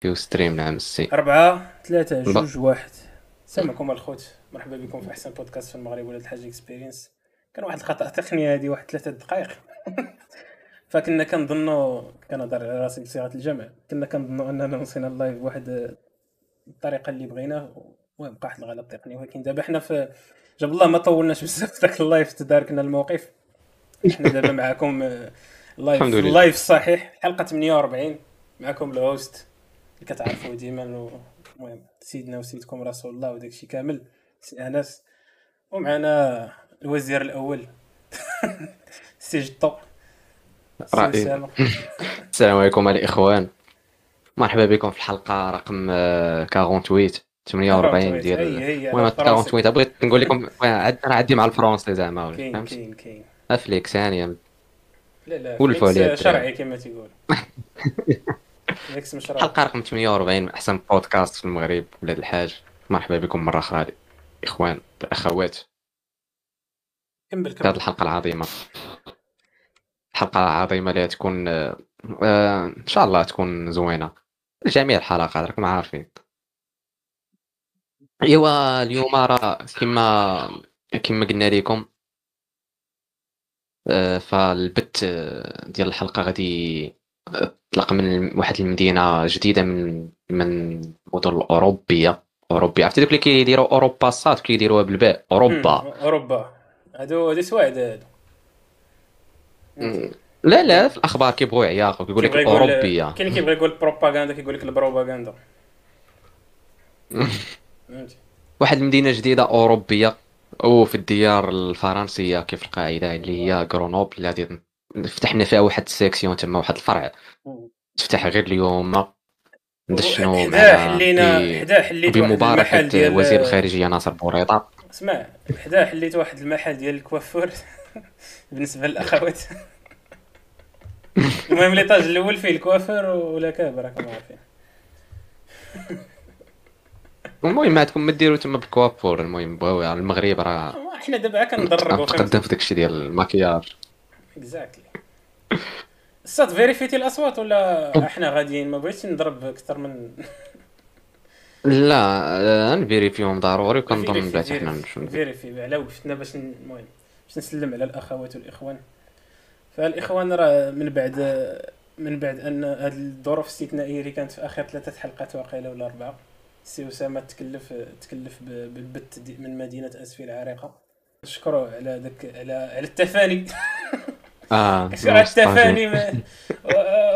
فيه stream نعم السي أربعة ثلاثة جوج واحد. سامعكم الخوت. مرحبا بكم في أحسن بودكاست في المغرب ولاد الحاج Experience كان واحد الخطأ تقني هذه واحد ثلاثة دقائق. فكنا كنظنوا كنهضر على راسي بصيغة الجمع كنا كنظنوا أننا وصلنا ال live بواحد الطريقة اللي بغينا المهم بقى واحد الغلط تقني. ولكن دابا حنا في جاب الله ما طولناش بزاف في ذاك ال live تداركنا الموقف. حنا دابا معكم آه، live. ال live الصحيح حلقة 48 معكم ال host اللي كتعرفوا ديما المهم سيدنا وسيدكم رسول الله وداك الشيء كامل. سي أنس ومعنا الوزير الأول. سي جطو. السلام عليكم الاخوان مرحبا بكم في الحلقة رقم آه، 48 48 ديال المهم فرنسي. 48 بغيت نقول لكم أنا عندي مع ال français زعما. كاين كاين كاين. أفليكس ثانية لا لا ولفوا شرعي كما تيقول فليكس مشروع حلقة رقم 48 من أحسن بودكاست في المغرب ولاد الحاج. مرحبا بكم مرة أخرى إخوان الاخوات كمل هذه الحلقة العظيمة. الحلقة العظيمة اللي تكون آه، إن شاء الله تكون زوينة. جميع الحلقات راكم عارفين. إيوا اليوم راه كما كما قلنا لكم آه، فالبث آه، ديال الحلقة غادي تطلق من واحد المدينة جديدة من من المدن الأوروبية. أوروبية. عرفتي دوك اللي كيديروا أوروبا صات كيديروها بالباء أوروبا. أوروبا. هادو هادو سواعد. لا لا في الأخبار كيبغوا يعياقوا كيقول لك أوروبية. كاين اللي كيبغي يقول بروباغندا كيقول لك البروباغندا واحد المدينة جديدة أوروبية. وفي الديار الفرنسية كيف القاعدة اللي هي غرونوبل اللي غادي فتحنا فيها واحد ال section تما واحد الفرع. تفتح غير اليوم. ندشنو حدا حلينا حدا حليت بمباركه ديال وزير الخارجية ناصر بوريطة. اسمع حدا حليت واحد المحل ديال ال coiffure. بالنسبة للأخوات. المهم l'étage الأول فيه ال coiffure ولا كاب راكم عارفين المهم عندكم ما ديروا تما بال coiffure المهم بغاو على المغرب راه. حنا دابا كندربوا متقدم في داكشي ديال الماكياج. exactly الصاد فيريفيتي الأصوات ولا إحنا غاديين؟ ما بغيتش نضرب أكثر من لا آه، نفيريفيهم ضروري وكنظن بلاتي حنا نمشيو vérifie على وقفتنا باش المهم باش نسلم على الأخوات والإخوان. فالإخوان راه من بعد من بعد أن هذه الظروف الاستثنائية اللي كانت في آخر ثلاثة حلقات واقيلا ولا أربعة سي أسامة تكلف تكلف بالبت من مدينة أسفل العريقه نشكره على ذاك على على التفاني. آه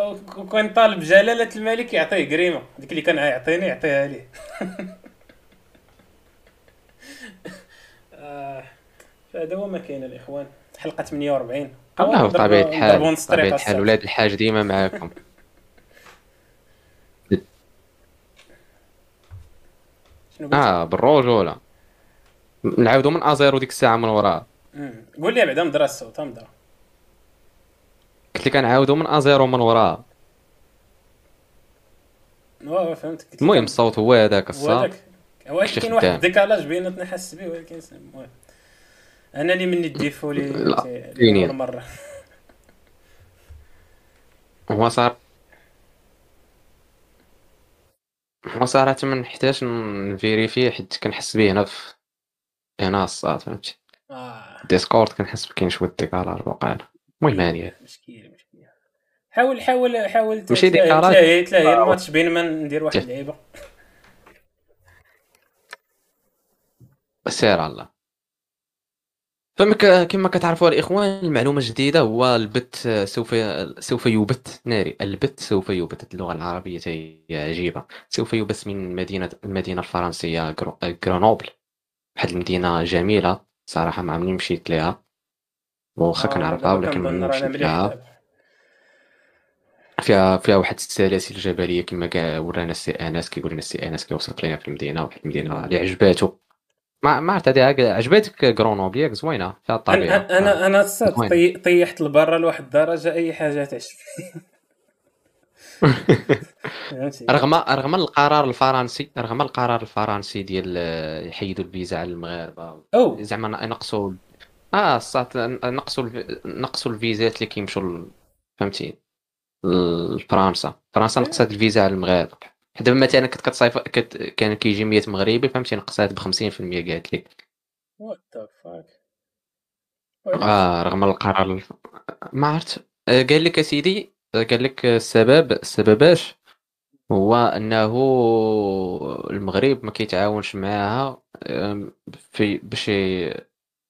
و- وكان طالب جلالة الملك يعطيه قريمه ديك اللي كان يعطيني يعطيها ليه آه، فهذا هو ما كاين الإخوان. حلقة 48 الله نضربوا الحال بطبيعة الحال. ولاد الحاج ديما معاكم؟ آه بالرجولة نعاودو من à zéro ديك الساعة من وراها مم. قول لي بعدا مدرا الصوت مدرا قلت لك نعاودو من à zéro من وراها واه فهمتك. المهم الصوت هو هذاك هذاك. ولكن كاين واحد. ال décalage بيناتنا حس به ولكن المهم. أنا اللي مني ال défaut. اول مرة. هو صار هو صراحة ما نحتاج ن vérifier حيت كنحس به هنا في هنا الصاد فهمتي آه. Discord كنحس بكاين شوية décalage واقيلا المهم هانية مشكله مشكله حاول حاول حاول ماشي تلاهي. تلاهي تلاهي. الماتش بين ما ندير واحد اللعيبه سير على الله. فما كما كتعرفوا الإخوان المعلومة الجديدة هو البث سوف سوف يبث ناري البث سوف يبث اللغة العربية هي عجيبة. سوف يبث من مدينه المدينة الفرنسية غرو- غرونوبل. واحد المدينة جميلة صراحة ما عمرني مشيت ليها. واخا آه، كنعرفها ولكن ما لها دابا. فيها فيها واحد السلاسل الجبلية كما كاع ورانا السي انس كيقول لنا السي انس كيوصف لنا في المدينة واحد المدينة اللي عجباتو. ما ما عرفت هذه عجباتك غرونوبل ياك زوينة فيها الطبيعة. أنا أنا؟ طي- طيحت لبرا لواحد الدرجة أي حاجة تعجبني رغم رغم القرار الفرنسي رغم القرار الفرنسي ديال يحيدوا الفيزا على المغاربة زعما نقصوا آه صات نقصوا نقصوا الفيزات اللي كيمشوا فهمتي لفرنسا. فرنسا نقصت الفيزا على المغاربه دابا مثلا كنت كتصايف كت... كان كيجي 100 مغربي فهمتي نقصات ب 50% قالت لك what the fuck آه رغم القرار ما عرفت. آه، قال لك أسيدي قال لك السبب السبباش هو أنه المغرب ما كيتعاونش معاها في باش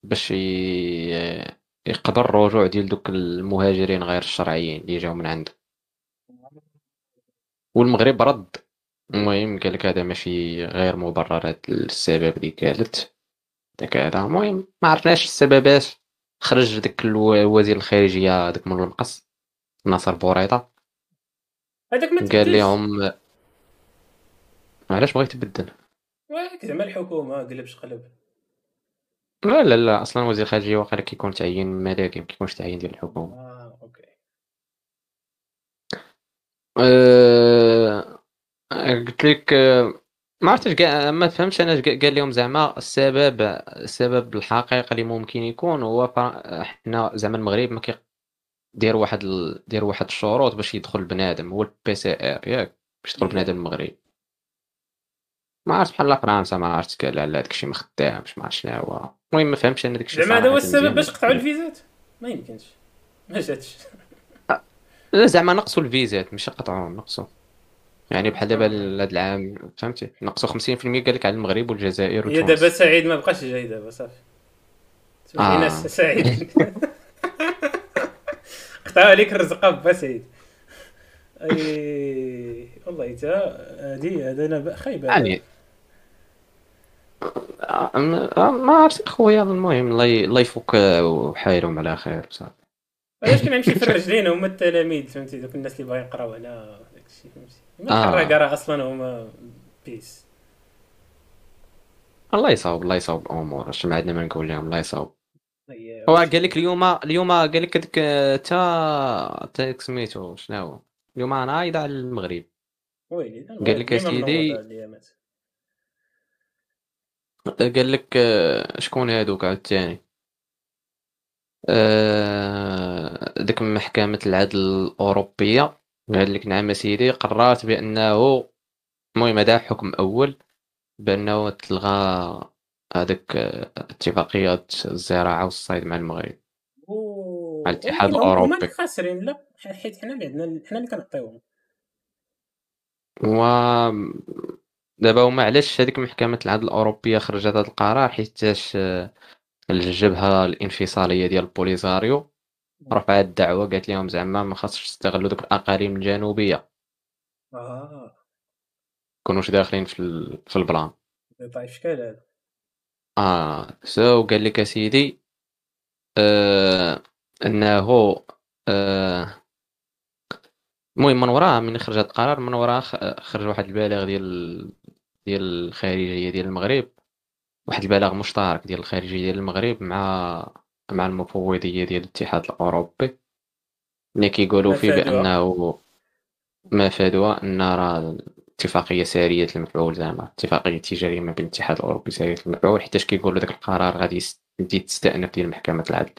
باش يقبل الرجوع ديال دوك المهاجرين غير الشرعيين اللي جاو من عنده والمغرب رد. المهم قال لك هذا ماشي غير مبرر السبب اللي قالت. داك هذا. المهم ما عرفناش السببات خرج داك الوزير الخارجية داك من المقص ناصر بوريطة. هذاك ما قال لهم علاش بغيت تبدل؟ زعما الحكومة قلب قلب. لا لا لا أصلا وزير الخارجيه واقيلا كيكون تعيين ملكي ما كيكونش تعيين ديال الحكومة. آه أوكي. أه... قلت لك ما عرفتش كاع ما فهمتش أنا قال لهم زعما السبب السبب الحقيقي اللي ممكن يكون هو حنا زعما المغرب ما دير واحد ال... دير واحد الشروط باش يدخل بنادم هو ال PCR ياك باش يدخل بنادم المغرب. ما عرفت بحال فرنسا ما عرفت قال على داكشي ما خدامش ما عرفت شنو هو المهم ما فهمتش أنا داكشي زعما هذا هو السبب باش قطعوا الفيزات؟ ما يمكنش. ما جاتش. لا زعما نقصوا الفيزات ماشي قطعوا نقصوا. يعني بحال دابا هذا العام فهمتي؟ نقصوا 50% قال لك على المغرب والجزائر وتونس. هي دابا سعيد ما بقاش جاي دابا صافي. آه. ناس سعيد. قطعوا عليك الرزقه با سعيد. أي والله حتى هادي هذا أنا خايب يعني ما عرفت خويا المهم الله يفك وحايلهم على خير صافي علاش كنمشي نفرج لينا هما التلاميذ فهمتي دوك الناس اللي باغيين يقراو على داكشي فهمتي ما آه. قرا أصلا هما بيس الله يصاوب الله يصاوب الأمور. اش ما عندنا ما نقول لهم الله يصاوب. هو قال لك اليوم اليوم قال لك هذيك تا تا سميتو شنو هو؟ اليوم أنا نايض على المغرب. قال لك اسيدي قال لك آه، شكون هادوك؟ عاوتاني. آه، ديك محكمة العدل الأوروبية. قال لك نعم سيدي قررت بأنه المهم هذا حكم أول بأنه تلغى هذاك آه، اتفاقية الزراعة والصيد مع المغرب مع الاتحاد الأوروبي. خاسرين. لا حيت حنا اللي عندنا حنا اللي كنعطيوهم. و دابا هما علاش هذيك محكمة العدل الأوروبية خرجت هذا القرار حيتاش الجبهة الانفصالية ديال بوليزاريو رفعت الدعوة قالت لهم زعما ما خاصش تستغلوا دوك الأقاليم الجنوبية. آه. كونوش داخلين في ال... في ال plan. شكال هذا. آه so قال لك أسيدي آه أنه آه المهم من وراها من خرج هذا القرار من وراها خرج واحد البلاغ ديال ديال الخارجية ديال المغرب. واحد البلاغ مشترك ديال الخارجية ديال المغرب مع مع المفوضية ديال الاتحاد الأوروبي. اللي كيقولوا فيه بأنه ما فادوا أن راه اتفاقية سارية المفعول زعما اتفاقية تجارية ما بين الاتحاد الأوروبي ساريه المفعول حيتاش كيقولوا داك القرار غادي يدي تستأنف ديال محكمة العدل.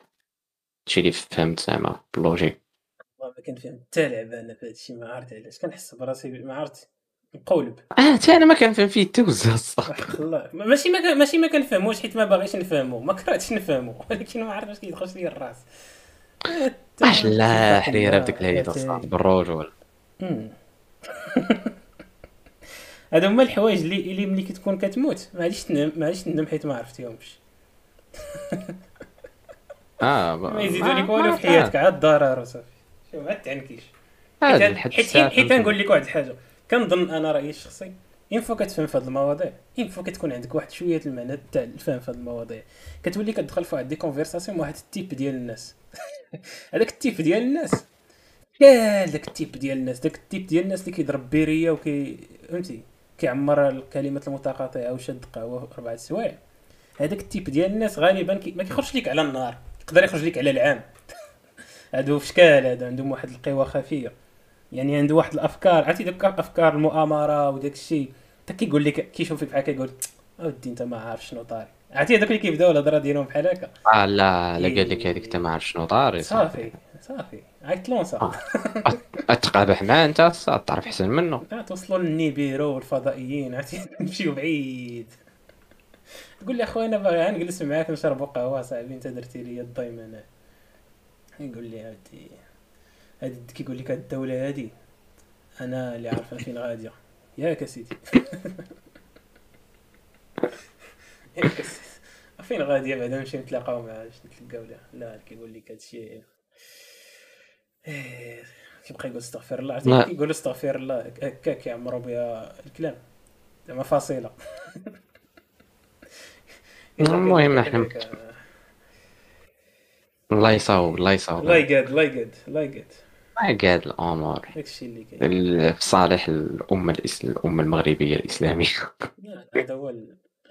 هادشي اللي فهمت زعما ب logique. ما كنفهم حتى لعبة أنا في هادشي ما عرفت علاش. كنحس براسي ما عرفت مقولب آه حتى أنا ما كنفهم فيه حتى الله. ماشي ما ماشي ما كنفهموش حيت ما باغيش نفهمو. ما كرهتش نفهمو. ولكن ما عرفتش كيدخلش لي الراس. اش لا حريره بديك الهيئه بالرجل. هادو هما الحوايج اللي اللي ملي كتكون كتموت معليش تنم معليش تندم حيت ما عرفتيهمش. آه ما يزيدوا لك والو في حياتك عاد الضرر وصافي. ما تعنكيش. حيت حيت نقول لك واحد الحاجة. كنظن أنا رأيي الشخصي une fois كتفهم في هذه المواضيع. une fois كتكون عندك واحد شوية المعنى تاع الفهم في هذه المواضيع. كتولي كتدخل في واحد des conversations واحد ال type ديال الناس. هذاك ال type ديال الناس. كاع داك ال type ديال الناس. داك ال type ديال الناس اللي كيضرب béret وكي فهمتي؟ كيعمر الكلمات المتقاطعة وشاد قهوه أربع سوايع. هذاك ال type ديال الناس غالبا كي ما كيخرجش لك على النار. يقدر يخرج لك على العام. هادو في شكال هذا عندهم واحد القوى خفية. يعني عنده واحد الأفكار عرفتي ديك أفكار المؤامرة وداك الشيء؟ حتى كيقول لك كيشوفك بحال كيقول أودي أنت ما عارف شنو طاري. عرفتي هذوك اللي كيبداو الهضره ديالهم بحال هكا؟ آه لا لا قال لك هذيك أنت ما عارف شنو طاري صافي. صافي عيط لونسا تقابح معاه أنت تعرف أحسن منه. توصلوا للنيبيرو والفضائيين عرفتي؟ نمشيو بعيد. تقول لي أخويا أنا باغي نجلس معاك نشربوا قهوة صاحبي أنت درتي لي الضيم يقول لي هادي هادي كيقول لك هاد الدولة هادي. أنا اللي عارف فين غادية. ياك أسيدي. ياك فين غادية بعدا نمشي نتلاقاو معاه باش نتلاقاو له؟ لا كيقول لك هادشي إيه، كيبقى يقول استغفر الله. عرفتي كيقول استغفر الله. هكاك كيعمروا بها الكلام. زعما فاصله المهم إحنا الله يصاوب الله يصاوب الله يقاد الله يقاد الله يقاد الله يقاد الأمور داكشي اللي كاين. في صالح الأمة الإسل... الأمة المغربية الإسلامية. هذا هو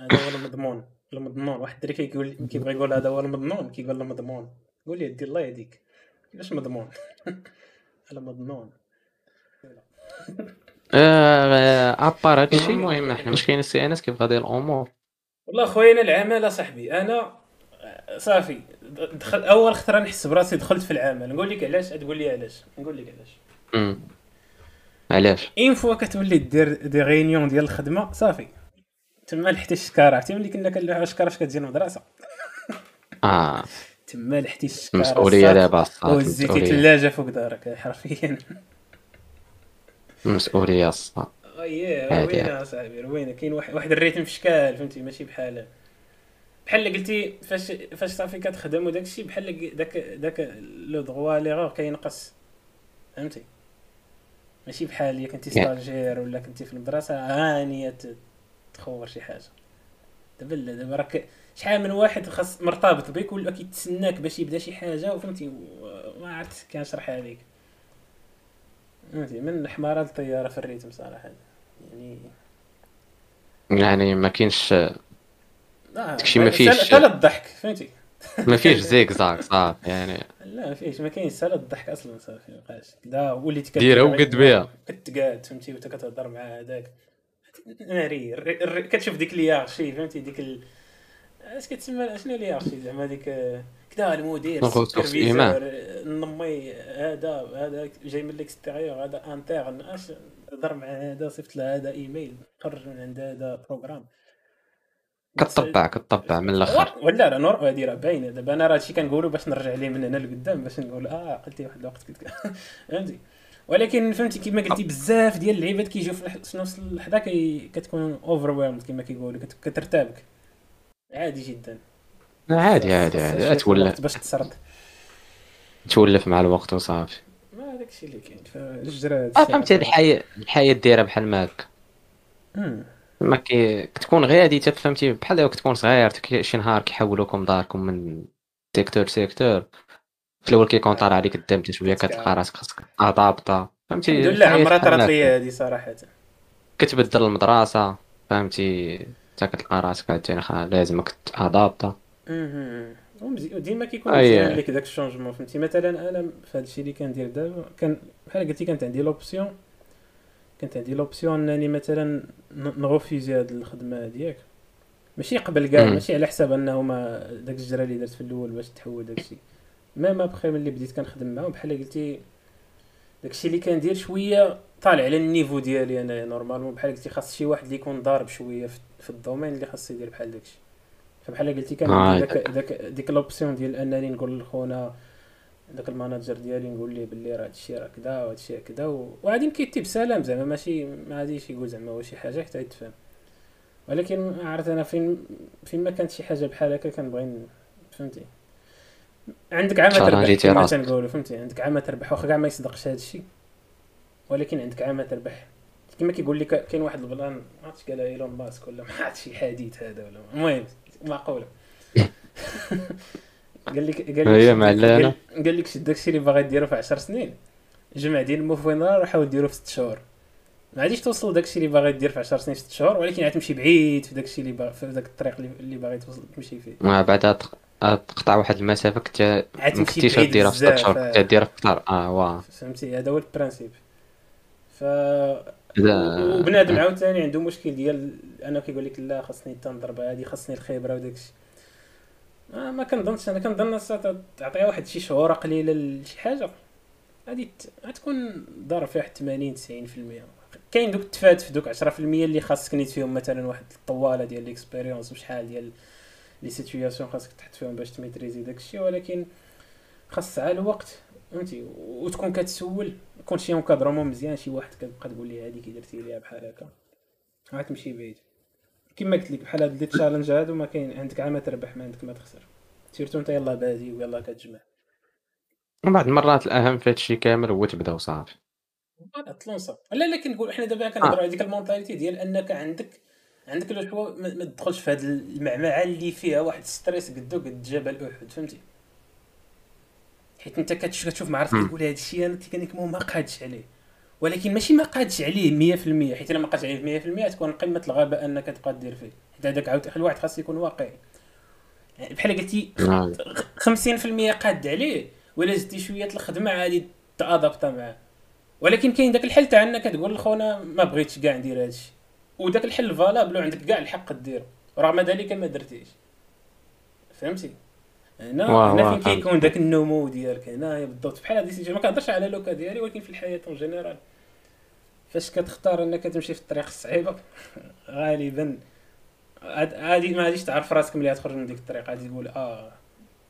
هذا هو المضمون المضمون. واحد الدري كيقول كيبغي يقول هذا هو المضمون كيقول له مضمون قول لي دير الله يهديك كيفاش مضمون؟ المضمون. à part هادشي المهم إحنا واش كاين السي انس كيف غادي الأمور؟ والله خويا أنا العمل صاحبي أنا صافي دخل أول خطرة نحس براسي دخلت في العمل. نقول لك علاش؟ تقول لي علاش. نقول لك علاش. امم علاش؟ une fois كتولي دير des réunions ديال الخدمة صافي. تما لحتي الشكارة. عرفتي ملي كنا كنلوحو الشكارة فاش كتجي المدرسة؟ آه. تما لحتي الشكارة مسؤولية دابا وزيتي ثلاجه فوق دارك حرفيا. مسؤولية الصاد اييه روينه اصاحبي روينه كاين واحد واحد ال rythme في شكال فهمتي؟ ماشي بحال بحال قلتي فاش فاش صافي كتخدم وداك الشيء بحال داك داك le droit à l'erreur كينقص. فهمتي؟ ماشي بحال اللي كنتي stagiaire ولا كنتي في المدرسة عادي تخور شي حاجة. دابا لا دابا راك شحال من واحد خاص مرتبط بك ولا كيتسناك باش يبدا شي حاجة وفهمتي؟ ما عرفت كنشرحها لك فهمتي؟ من حمارة للطياره في الريتم صراحة. يعني يعني ما كاينش داكشي ما فيهش سال الضحك فهمتي؟ ما فيهش زيك زاك صافي يعني. لا ما فيهش ما كاينش سال الضحك أصلا صافي ما بقاش كدا وليت ديرها وقد بها. كتقاد فهمتي؟ وانت كتهضر مع هذاك. ناري كتشوف ديك ليارشي فهمتي؟ ديك ال... اش كتسمى؟ شنو l'hiérarchie زعما ديك كدا المدير ال superviseur نمي هذا هذا جاي من l'extérieur هذا interne اش هضر مع هذا صيفط له هذا إيميل خرج من عند هذا programme كتطبع كتطبع من الآخر. ولا راه normal هادي راه باينة. دابا أنا راه هادشي كنقولو باش نرجع ليه من هنا لقدام باش نقول آه قلتي واحد الوقت كنت فهمتي؟ ولكن فهمتي كما قلتي بزاف ديال اللعيبات كيجيو في نفس اللحظة كي كتكون over كما كيقولوا كترتابك. عادي جدا. عادي عادي عادي. تولف باش تسرد. تولف مع الوقت وصافي. ما داكشي اللي كاين فالجرا آه، فهمتي الحياة الحياة دايرة بحال ما هكا. ما كي كتكون غادي فهمتي بحال هكا كتكون صغير شي نهار كيحولوكم داركم من secteur secteur في الأول كيكون طالع عليك الدم شوية كتلقى راسك خاصك adapter فهمتي؟ الحمد لله عمرها طرات لي هذه صراحة. كتبدل المدرسة فهمتي؟ حتى كتلقى راسك عاوتاني لازمك ت adapta وديما كيكون مزيان لك داك ال changement فهمتي؟ مثلا أنا في هذا الشيء اللي كندير دابا كان بحال قلتي كانت عندي l'option كانت عندي l'option أنني مثلا ن refuser هاد الخدمة ديالك ماشي قبل كاع ماشي على حساب أنه ما داك الجرا اللي درت في الأول باش تحول داكشي même après ملي بديت كنخدم معاهم بحال قلتي داكشي اللي كندير شوية طالع على ال niveau ديالي أنا normalement. بحال قلتي خاص شي واحد اللي يكون ضارب شوية في ال domaine اللي خاص يدير بحال داكشي فبحال قلتي كان آه. داك داك ديك l'option ديال أنني نقول لخونا داك ال manager ديالي نقول ليه باللي راه هادشي راه كذا وهادشي كذا وغادي ن quitter بسلام زعما ماشي ما غاديش يقول زعما واش شي حاجة حتى يتفهم. ولكن عرفت أنا فين فين ما كانت شي حاجة بحال هكا كنبغي فهمتي؟ عندك عامة تربح كما تنقولوا فهمتي؟ عندك عامة تربح واخا كاع ما يصدقش هذا الشيء. ولكن عندك عامة تربح كما كيقول لك كاين واحد ال plan ما عرفتش قالها إيلون ماسك ولا ما عرفتش شي حديث هذا ولا المهم معقوله قال لك قال لك هي معلانه قال لك شد داكشي اللي باغي ديرو في 10 سنين. جمع ديال الموفوينر وحاول ديرو في 6 شهور. ما غاديش توصل داكشي اللي باغي دير في 10 سنين في 6 شهور ولكن غتمشي بعيد في داكشي اللي باغي في داك الطريق اللي باغي توصل تمشي فيه. ما بعد تقطع واحد المسافة كنت ما كنتيش ديرها في 6 شهور. كنت ديرها في أكثر آه واه فهمتي؟ هذا هو البرانسيب. ف وبنادم عاوتاني عنده مشكل ديال أنا كيقول لك لا خاصني التنضربه هذه خاصني الخبره وداكشي. آه ما كنظنش أنا كنظن تعطيها واحد شي شهور قليلة لشي حاجة. غادي غتكون ضارب فيها واحد 80 90% كاين دوك التفات في دوك 10% اللي خاصك نيت فيهم مثلا واحد الطوالة ديال les expériences وشحال ديال les situations خاصك تحط فيهم باش ت maîtriser داكشي ولكن خاص ساعه الوقت فهمتي؟ وتكون كتسول يكون شي encadrement مزيان شي واحد كتبقى تقول لي هذه كي درتي ليها بحال هكا. غتمشي بعيد. كما قلت لك بحال هاد les challenges هادو ما كاين عندك عا ما تربح ما عندك ما تخسر. surtout انت يلاه بادي ويلاه كتجمع. بعض المرات الأهم في هادشي كامل هو تبدأ وصافي. voilà ت lança. لا لا كنقول حنا دابا كنهضروا على ديك ال mentalité ديال أنك عندك عندك le choix ما تدخلش في هاد المعمعة اللي فيها واحد stress قدو قد جبل أحد فهمتي؟ حيت انت كتشوف مع راسك تقول هذا الشيء أنا techniquement ما قادش عليه. ولكن ماشي ما قادش عليه 100% حيت إلا ما قادش عليه 100% تكون قمة الغباء أنك تبقى دير فيه. حيت هذاك عاود الواحد خاص يكون واقعي. يعني بحال قلتي 50% قاد عليه ولا زدتي شوية الخدمة عادي ت adapta معاه. ولكن كاين داك الحل تاع أنك تقول لخونا ما بغيتش كاع ندير هادشي. وداك الحل valable وعندك كاع الحق ديرو رغم ذلك ما درتيش. فهمتي؟ هنا هنا فين كيكون داك النمو ديالك؟ هنايا بالضبط. بحال هادي ما كنهضرش على le cas ديالي ولكن في الحياة en général فاش كتختار إنك تمشي في الطريق الصعيبة؟ غالبا. عادي ما غاديش تعرف راسك ملي تخرج من ديك الطريق غادي تقول آه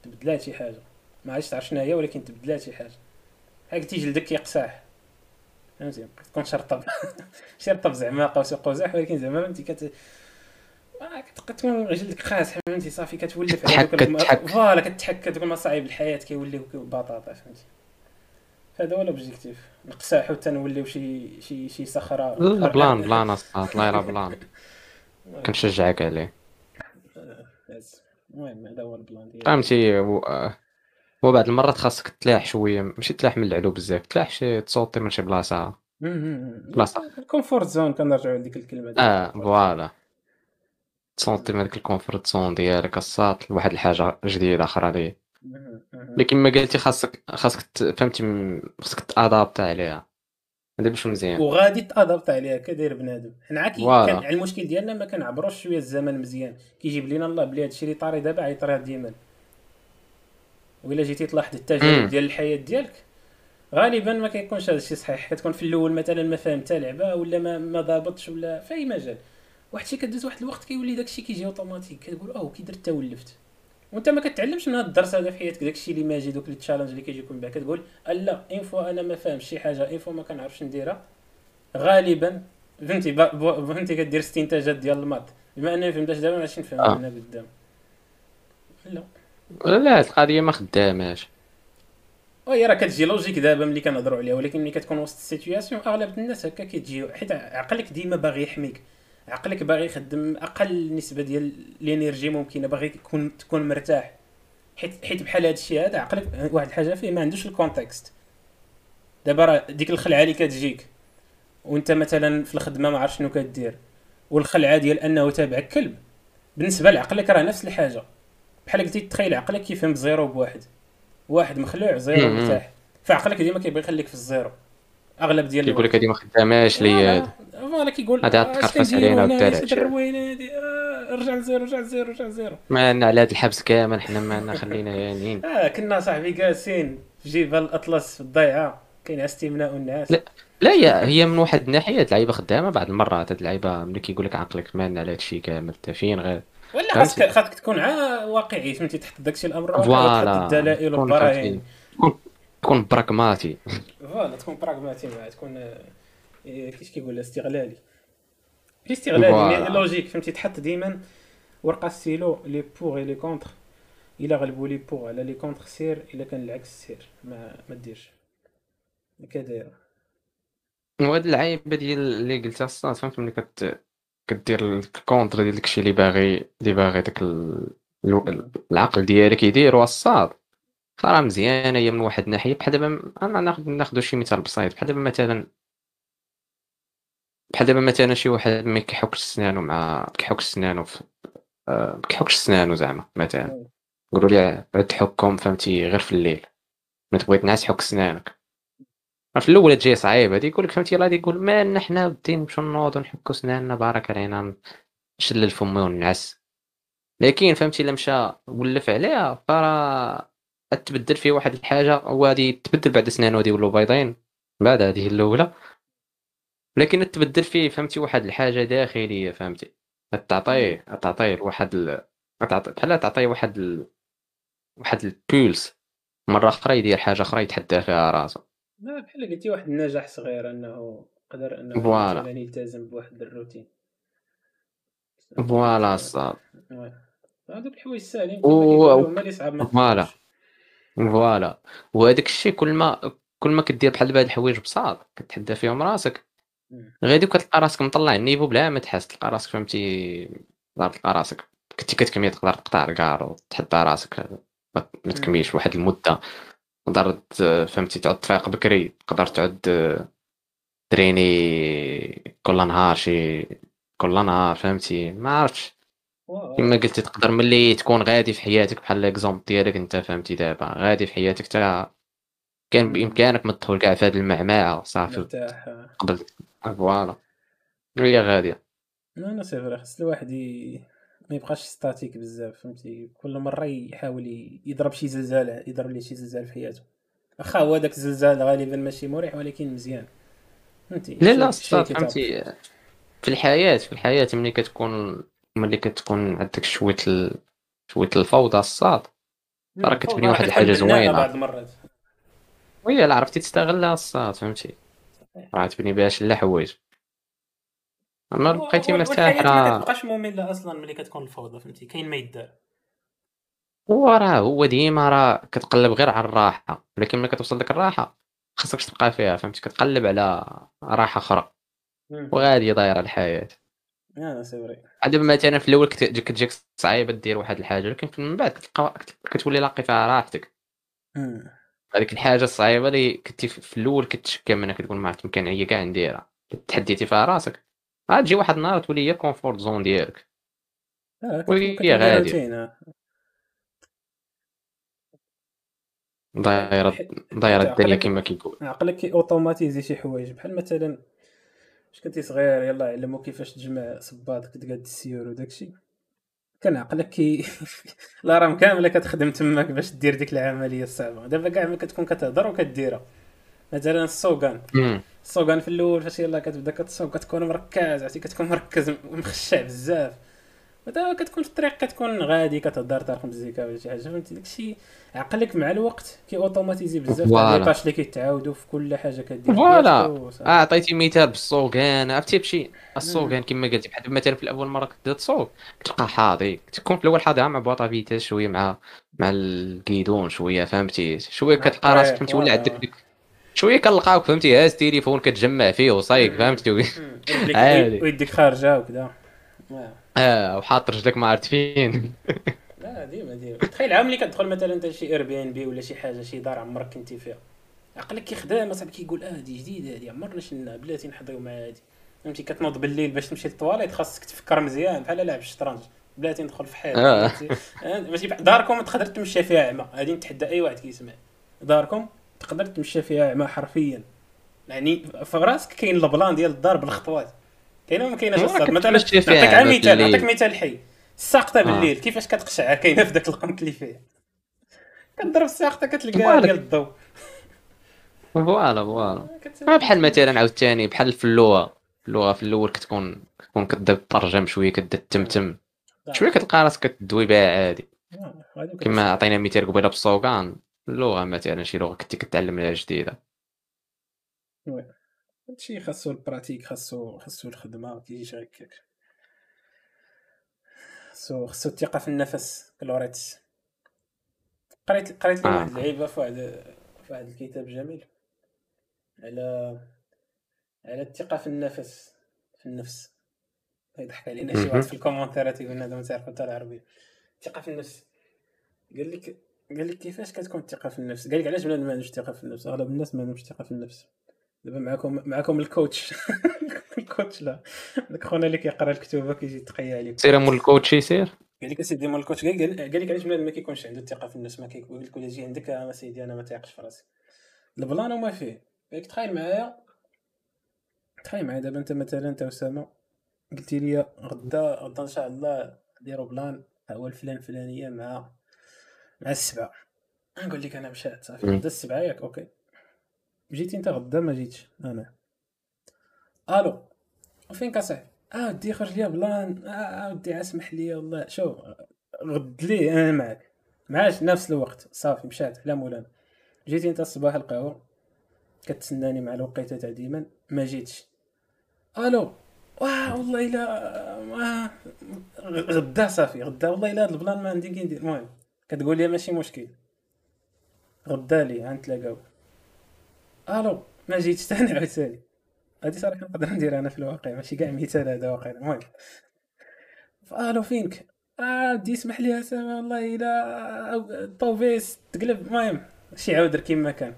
تبدلات شي حاجة. ما غاديش تعرف شنو هي ولكن تبدلات شي حاجة. هاك تيجي جلدك يقساح فهمتي؟ تكون شرطب. شرطب زعما قوس قزح ولكن زعما فهمتي؟ كت كتكون رجلك خاص فهمتي؟ صافي كتولف على دوك voilà كتحك دوك المصاعب الحياة كيوليو بطاطا فهمتي؟ هذا هو ال objectif نقساح حتى نوليو شي شي شي صخرة لا plan plan اصاط الله يرى plan. كنشجعك عليه. المهم هذا هو ال plan ديالي. فهمتي؟ هو بعض المرات خاصك تلاح شوية ماشي تلاح من العلو بزاف تلاح شي ت sauter من شي بلاصة. بلاصة. ال comfort zone كنرجعوا لديك الكلمة دي. آه voilà. تصونتي من هذيك ال comfort zone ديالك الصاط لواحد الحاجة جديدة أخرى لي لكن ما قلتي خاصك خاصك فهمتي خاصك ت adapta عليها. هذا باش مزيان. وغادي ت adapta عليها كداير بنادم. حنا كان المشكل ديالنا ما كنعبروش شوية الزمن مزيان. كيجيب لينا الله بلي هادشي اللي طاري دابا غيطري ديما. وإلا جيتي تلاحظ التجارب ديال الحياة ديالك غالبا ما كيكونش هذا الشيء صحيح كتكون في الأول مثلا ما فهمت لعبة ولا ما ما ضابطش ولا في أي مجال. واحد الشيء كدوز واحد الوقت كيولي داك الشيء كيجي اوتوماتيك كتقول أوه كي درت ولفت. وأنت ما كتعلمش من هذا الدرس هذا في حياتك داك الشيء اللي ماجي دوك les challenges اللي كيجيكم بها. كتقول لا une fois أنا ما فاهمش شي حاجة une fois ما كنعرفش نديرها غالبا فهمتي فهمتي كدير استنتاجات ديال ال maths بما أنني فهمتش دابا ماشي نفهم آه. منها قدام. لا. لا القضية ما خداماش. وهي راه كتجي logique دابا ملي كنهضروا عليها ولكن ملي كتكون وسط ال situation أغلب الناس هكا كيتجيو حيت عقلك ديما باغي يحميك. عقلك باغي يخدم أقل نسبة ديال ال energy ممكنة باغي تكون تكون مرتاح. حيت حيت بحال هذا الشيء هذا عقلك واحد الحاجة فيه ما عندوش ال contexte دابا راه ديك الخلعة اللي كتجيك وانت مثلا في الخدمة ما عرفت شنو كدير والخلعة ديال أنه تابعك كلب بالنسبة لعقلك راه نفس الحاجة. بحال قلتي تخيل عقلك كيفهم ب zéro بواحد. واحد مخلوع zéro مرتاح. فعقلك ديما كيبغي يخليك في ال zéro. أغلب ديال كيقول لك هذه ما خداماش لي فوالا كيقول هذا تقرفس علينا والدراري آه، رجع لزيرو رجع لزيرو رجع لزيرو. ما عندنا على هذا الحبس كامل حنا ما عندنا خلينا يانين. آه كنا صاحبي جالسين في جبل الأطلس في الضيعة. كاين استمناء الناس. لا لا هي هي من واحد الناحية اللعيبة خدامة بعض المرات. هاد اللعيبة ملي كيقول لك عقلك ما على هذا الشيء كامل فين غير؟ ولا خاصك خاصك تكون واقعي فهمتي؟ تحط داكشي الأمر وتحط الدلائل والبراهين. تكون براغماتي. voilà تكون براغماتي معاه تكون إيه، كيش كيقول استغلالي. استغلالي logique فهمتي؟ تحط ديما ورقة stylo les pour les contre. إلا غلبوا les pour على les contre سير إلا كان العكس سير ما ما ديرش. هكا دايرة. وهاد اللعيبة ديال اللي قلتها الصاد فهمت ملي كت كدير ال contre ديال داكشي اللي باغي اللي باغي داك العقل ديالك يديرو الصاد راه مزيانة هي من واحد الناحيه بحال دابا أنا ناخذ ناخذ شي مثال بسيط. بحال دابا مثلا بحال دابا مثلا شي واحد ما كيحكش سنانو مع كيحكش سنانو في آه، كيحكش سنانو زعما مثلا. نقولوا لي عاد تحكم فهمتي غير في الليل. ما تبغي تنعس حك سنانك. في الأول تجي صعيب. هادي يقول لك فهمتي غادي يقول ما حنا بدين نمشيو نوضو نحكو سناننا بارك علينا نشلل فمي ونعس. لكن فهمتي إلا مشى ولف عليها فراه تبدل فيه واحد الحاجة وغادي تبدل بعد سنان وغادي يولوا بيضين بعد هذه الأولى. لكن تبدل فيه فهمتي واحد الحاجة داخلية فهمتي. تعطيه تعطيه واحد ال... بحال تعطيه واحد ال... واحد البولس مرة أخرى يدير حاجة أخرى يتحدى فيها راسو. لا بحال قلتي واحد النجاح صغير أنه قدر أنه فوالا. مثلا يلتزم بواحد الروتين. voilà الصاد هادوك الحوايج ساهلين و- هما اللي صعاب ما voilà. voilà. وهذاك الشيء كل ما كل ما كدير بحال بهاد الحوايج بساط كتحدى فيهم راسك. غادي كتلقى راسك مطلع ال niveau بلا ما تحس تلقى راسك فهمتي تقدر تلقى راسك. كنتي كتكمي تقدر تقطع الكارو وتحدى راسك. ما تكميش واحد المدة. تقدر فهمتي تعود تفيق بكري. تقدر تعود تريني كل نهار شي كل نهار فهمتي. ما عرفتش. كما قلتي تقدر ملي تكون غادي في حياتك بحال l'exemple ديالك انت فهمتي دابا؟ غادي في حياتك تا كان بإمكانك ما تدخل كاع في هذه المعمعة صافي. قبل. voilà. هي غادية. لا لا c'est vrai خاص الواحد ي... ما يبقاش statique بزاف فهمتي؟ كل مرة يحاول يضرب شي زلزال يضرب ليه شي زلزال في حياته. واخا هو داك الزلزال غالبا ماشي مريح ولكن مزيان. فهمتي؟ لا لا. فهمتي. في الحياة في الحياة ملي كتكون ملي كتكون عندك شوية ال... شوية الفوضى الصاد. راه كتبني واحد بناء زوينة. بعض المرات. وهي لا عرفتي تستغلها الصاد فهمتي؟ راه تبني بها شي حوايج. أما بقيتي مرتاح ما راه كتبقاش مملة أصلا ملي كتكون الفوضى فهمتي؟ كاين ما يدار. هو راه هو ديما راه كتقلب غير على الراحة. ولكن ملي كتوصل لك الراحة خاصك تبقى فيها فهمتي؟ كتقلب على راحة أخرى. وغادي دايره الحياة. آه سي دابا مثلا في الأول كت- كتجيك صعيبه دير واحد الحاجة ولكن من بعد كتلقى كتولي لاقي فيها راحتك. هذيك الحاجة الصعيبة اللي كنتي في الأول كتشكى منها كتقول ما عرفت هي كاع نديرها. تحديتي فيها راسك. عاد تجي واحد النهار تولي هي comfort zone ديالك. آه وهي آه. دايره دايرة الدنيا كما كيقول. عقلك automatisé شي حوايج. بحال مثلا فاش كنتي صغير؟ يلا علموك كيفاش تجمع صباط كتقاد السيور وداكشي. كان عقلك كي ال RAM كاملة كتخدم تماك باش دير ديك العملية الصعبة. دابا كاع ملي كتكون كتهضر وكديرها. مثلا السوغان. السوغان في الأول فاش يلا كتبدا كتصوغ كتكون مركز عرفتي؟ كتكون مركز ومخشع بزاف. ودابا كتكون في الطريق كتكون غادي كتهضر طالق مزيكا ولا شي حاجة فهمتي؟ داكشي عقلك مع الوقت كي automatiser بزاف تاع voilà. les tâches اللي كيتعاودوا في كل حاجة كدير. voilà. آه عطيتي مثال بالصوغان. عرفتي بشي؟ الصوغان كما قلتي بحال مثلا في الأول مرة كتبدا تصوغ كتلقى حاضي تكون في الأول حاضي مع boîte à vitesses شوية مع مع ال guidon شوية فهمتي؟ شوية كتلقى راسك فهمتي؟ ولا عندك ديك شوية كنلقاوك فهمتي؟ هاز تليفون كتجمع فيه وصايك فهمتي؟ عادي. ويديك خارجة وكذا آه. آه وحاط رجلك ما عرفت فين. لا ديما ديما. تخيل عام ملي كتدخل مثلا انت شي Airbnb ولا شي حاجة شي دار عمرك كنتي فيها. عقلك كيخدم أصاحبي كيقول آه هادي جديدة هادي عمرنا شنا بلاتي نحضروا مع هادي. فهمتي؟ كتنوض بالليل باش تمشي للطواليت خاصك تفكر مزيان بحال لاعب الشطرنج. بلاتي ندخل في حيط آه. آه، ماشي بح- داركم تقدر تمشى فيها عمى. غادي نتحدى أي واحد كيسمع. داركم تقدر تمشى فيها عمى حرفيا. يعني في راسك كاين ال plan ديال الدار بالخطوات. كاينة وما كايناش آه، الصاد مثلا نعطيك غير مثال. نعطيك مثال حي. الساقطة آه. بالليل كيفاش كتقشع كاينة في ذاك القنت اللي فيها كتضرب الساقطة كتلقاها. ديال الضوء voilà voilà. ما بحال مثلا عاوتاني بحال في اللغة. اللغة في الأول كتكون كتكون كتبدا تترجم شوية كتبدا تتمتم شوية كتلقى راسك كتدوي بها عادي. آه، كما عطينا مثال قبيلة بالصوغان اللغة مثلا شي لغة كنتي كتعلم لها جديدة. هادشي خاصو البراتيك خاصو خاصو الخدمة كيجيش غير هكاك. خاصو خاصو الثقة في النفس كلوريتس قريت قريت لي آه. واحد اللعيبه في واحد في واحد الكتاب جميل. على على الثقة في النفس في النفس. يضحك علينا. شي. واحد في الكومنتيرات يقول لنا هذا ما تعرف حتى العربية. الثقة في النفس. قال لك قال لك كيفاش كتكون الثقة في النفس؟ قال لك علاش بنادم ما عندوش ثقه في النفس؟ أغلب الناس ما عندهمش ثقه في النفس. دابا معكم معكم ال coach. ال coach لا. داك خونا اللي كيقرا الكتوبه كيجي يتقيا عليك سير مول ال coach يسير؟ قال لك أسيدي مال ال coach. قال لك علاش بنادم ما كيكونش عنده الثقة في النفس ما كيقول لك ولا يجي عندك أنا سيدي أنا ما تايقش في راسي. ال plan وما فيه. قال لك تخيل معايا تخيل معايا دابا أنت مثلا أنت اسامه قلتي لي غدا غدا إن شاء الله نديرو plan. ها هو الفلان الفلانية مع مع السبعة. نقول لك أنا مشات. صافي. غدا السبعة ياك okay. جيتي انت غدا ما جيتش أنا. ألو وفين كاصاحبي آه ودي خرج ليا plan آه ودي اسمح لي والله شوف غد ليه أنا معاك. معاش نفس الوقت. صافي مشات على مولانا. جيتي انت الصباح القهوه كتسناني مع الوقيتة تاع ديما ما جيتش. ألو واه والله إلا غدا صافي غدا والله إلا هاد ال plan ما عندي كي ندير. المهم كتقول لي ماشي مشكل. غدا لي غنتلاقاو ألو ما جيتش ثاني عاوتاني هادي صراحة نقدر ندير أنا في الواقع ماشي كاع مثال هذا واقع المهم. ألو فينك؟ آه ودي اسمح لي اسامه والله الا الطوبيس تقلب المهم شي عاود كيما كان.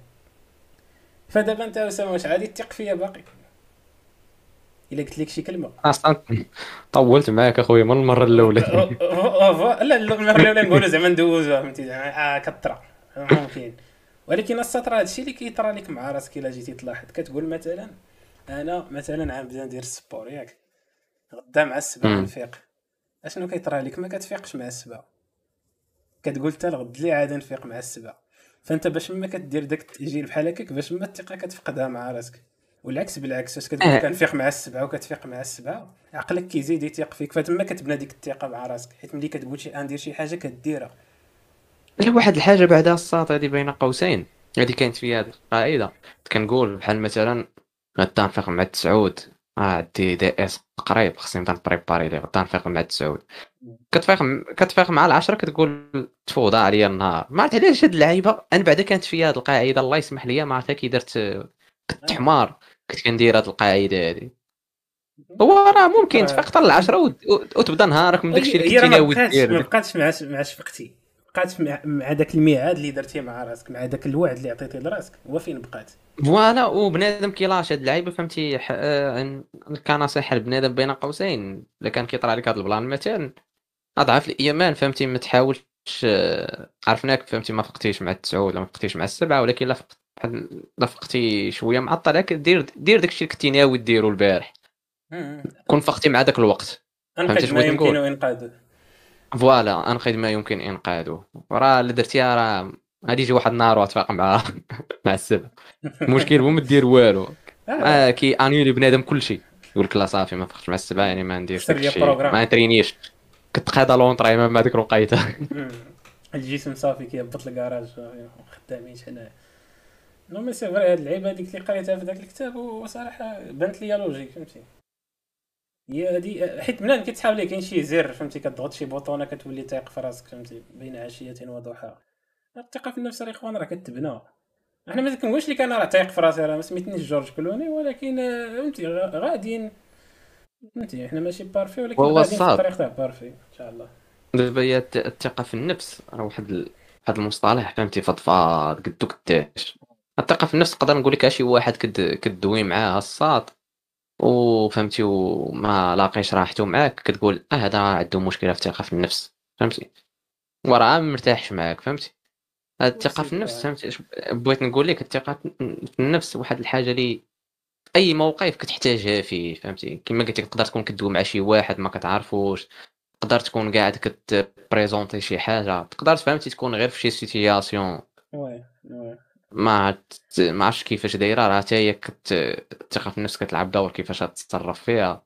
فدابا انت أسامة واش عادي تثق فيا باقي؟ إلا قلت لك شي كلمة. أصلا طولت معاك أخويا من المرة الأولى. لا المرة الأولى نقولوا زعما ندوزوها فهمتي؟ زعما آه كطرا ممكن ولكن السطر هادشي اللي كيطرى لك مع راسك إلا جيتي تلاحظ. كتقول مثلا أنا مثلا عم نبدا ندير السبور ياك. غدا مع السبعه. نفيق أشنو كيطرى لك؟ ما كتفيقش مع السبعه كتقول حتى الغد لي عاد نفيق مع السبعه فأنت باش ما كدير داك التأجيل بحال هكاك باش ما الثقة كتفقدها مع راسك. والعكس بالعكس اش كتقول آه. كنفيق مع السبعه وكتفيق مع السبعه عقلك كيزيد يثيق فيك فتما كتبنى ديك الثقة مع راسك. حيت ملي كتقول شي غندير شي حاجة كديرها. لا واحد الحاجة بعدها الساط هذه بين قوسين. هذه كانت في هذه القاعده كنقول بحال مثلا غدا نفيق مع التسعود آه عندي DS قريب خصني نبدا ن préparer ليه. غدا نفيق مع التسعود كتفيق كتفيق مع العشرة كتقول تفوضى عليا النهار. ما عرفت علاش هاد اللعيبة. أنا بعدا كانت في هاد القاعدة. الله يسمح لي ما عرفت كي درت كنت حمار. كنت كندير هاد القاعدة هادي. هو راه ممكن آه. تفيق حتى العشرة وت- وتبدا نهارك من داكشي اللي كنتي ناوي بقاتش ما دير بقاتش مع مع شفقتي. بقات مع, داك الميعاد اللي درتيه مع راسك مع داك الوعد اللي عطيتيه لراسك هو فين بقات؟ voilà وبنادم كيلاش هاد اللعيبة فهمتي؟ ح- آه، كنصيحه لبنادم بين قوسين إلا كان كيطرى عليك هاد البلان مثلا اضعف الإيمان فهمتي؟ ما تحاولش آه، عرفناك فهمتي؟ ما فقتيش مع التسعود ولا ما فقتيش مع السبعة ولكن لا فقت بحال- لا فقتي شوية معطل هكا دير دير داكشي اللي كنتي ناوي ديرو البارح. كون فقتي مع داك الوقت. ما بغيت نقول؟ يمكن انقاذه فوالا انقذ ما يمكن إنقاذه. وراه اللي درتيها راه غادي يجي واحد النهار وتفاق مع مع السبعه المشكل هو ما دير والو. آه. آه كي انيولي بنادم كلشي يقول لك لا صافي ما فقتش مع السبعه يعني ما نديرش داكشي بروغرام. ما نترينيش كتقاضى لونطريمون مع ديك الوقيته. الجسم صافي كيهبط الكراج خدامين حنايا نو مي سي فري هاد اللعيبه هذيك اللي قريتها في ذاك الكتاب وصراحة بانت ليا لوجيك فهمتي. هي هادي حيت بنادم كيتحاول ليه كاين شي زر فهمتي؟ كتضغط شي بوطونه كتولي تايق في راسك فهمتي؟ بين عشية وضحاها. الثقة في النفس الاخوان راه كتبنى إحنا ما كنقولش لك أنا راه تايق في راسي راه ما سميتنيش جورج كلوني ولكن فهمتي؟ غا- غاديين. فهمتي؟ إحنا ماشي بارفي ولكن في الصاد. الطريق تاع بارفي إن شاء الله. دابا هي الثقة في النفس راه واحد. واحد المصطلح فهمتي؟ فضفاض قدو قداش. الثقة في النفس نقدر نقول لك شي واحد كد... كدوي معاه الصاد. وفهمتي وما لاقيش راحته معاك كتقول آه هذا عنده مشكلة في الثقه في النفس فهمتي؟ وراه ما مرتاحش معاك فهمتي؟ الثقه في النفس فهمتي؟ بغيت نقول لك الثقه في النفس واحد الحاجة اللي أي موقف كتحتاجها فيه فهمتي؟ كما قلت لك تقدر تكون كدوي مع شي واحد ما كتعرفوش تقدر تكون قاعد كتبريزونتي شي حاجة تقدر فهمتي؟ تكون غير في شي سيتياسيون وي وي. ما ما عرفتش كيفاش دايرة راه حتى هي الثقه في النفس كتلعب دور كيفاش تتصرف فيها.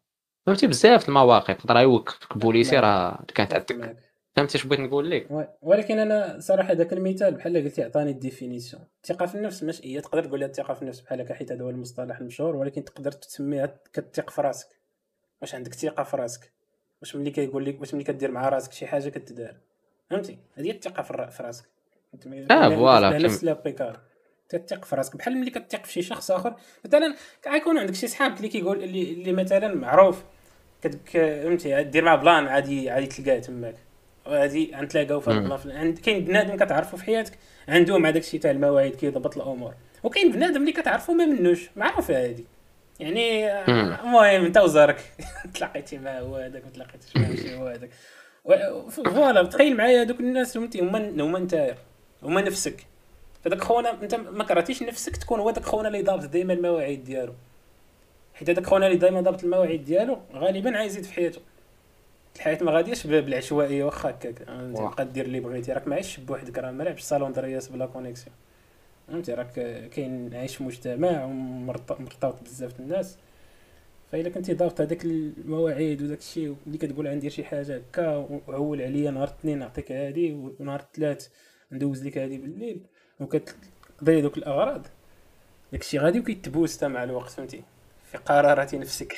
فهمتي؟ بزاف المواقف يقدر يوقفك بوليسي راه كانت عندك. فهمتي اش بغيت نقول لك. ولكن أنا صراحة ذاك المثال بحال قلتي عطاني ال définition. الثقة في النفس ماشي هي تقدر تقول لها الثقة في النفس بحال هكا حيت هذا هو المصطلح المشهور ولكن تقدر تسميها كتثق في راسك. واش عندك ثقة في راسك؟ واش ملي كيقول لك واش ملي كدير مع راسك شي حاجة كتدار فهمتي؟ هذه هي الثقة في, راسك. لها- voilà، نفس لابيكار تثق في راسك. بحال ملي كتثق في شي شخص آخر مثلا كيكون عندك شي صحاب اللي كيقول اللي, اللي مثلا معروف فهمتي دير مع بلان عادي عادي تلقاه تماك. غادي غنتلاقاو في هاد. البلان. عند كاين بنادم كتعرفو في حياتك عنده مع داكشي تاع المواعيد كيضبط الأمور. وكاين بنادم اللي كتعرفو ما منوش معروفه هادي. يعني. المهم انت وزارك تلاقيتي مع هو هذاك ما تلاقيتيش مع شي هو هذاك. voilà تخيل معايا هذوك الناس فهمتي هما هما نتايا هما نفسك. فداك خونا انت ما كرهتيش نفسك تكون هو داك خونا اللي ضابط دائما المواعيد ديالو. حيت هذاك خونا اللي دائما ضابط المواعيد ديالو غالبا عايزيد في حياته. الحياة ما غاديش بالعشوائية واخا هكاك. تبقى دير اللي بغيتي. راك معيش بوحدك راه ما لعبش صالون درياس بلا connexion فهمتي؟ راك كاين عايش في مجتمع ومرتبط بزاف الناس. فاذا كنتي ضابط هذاك المواعيد وداك الشيء اللي كتقول عندي شي حاجة هكا وعول عليا نهار الاثنين نعطيك هادي ونهار الثلاث ندوز لك هادي بالليل. وكتقضي دوك الأغراض. داك الشيء غادي وكيتبوستا مع الوقت فهمتي؟ في قرارات نفسك.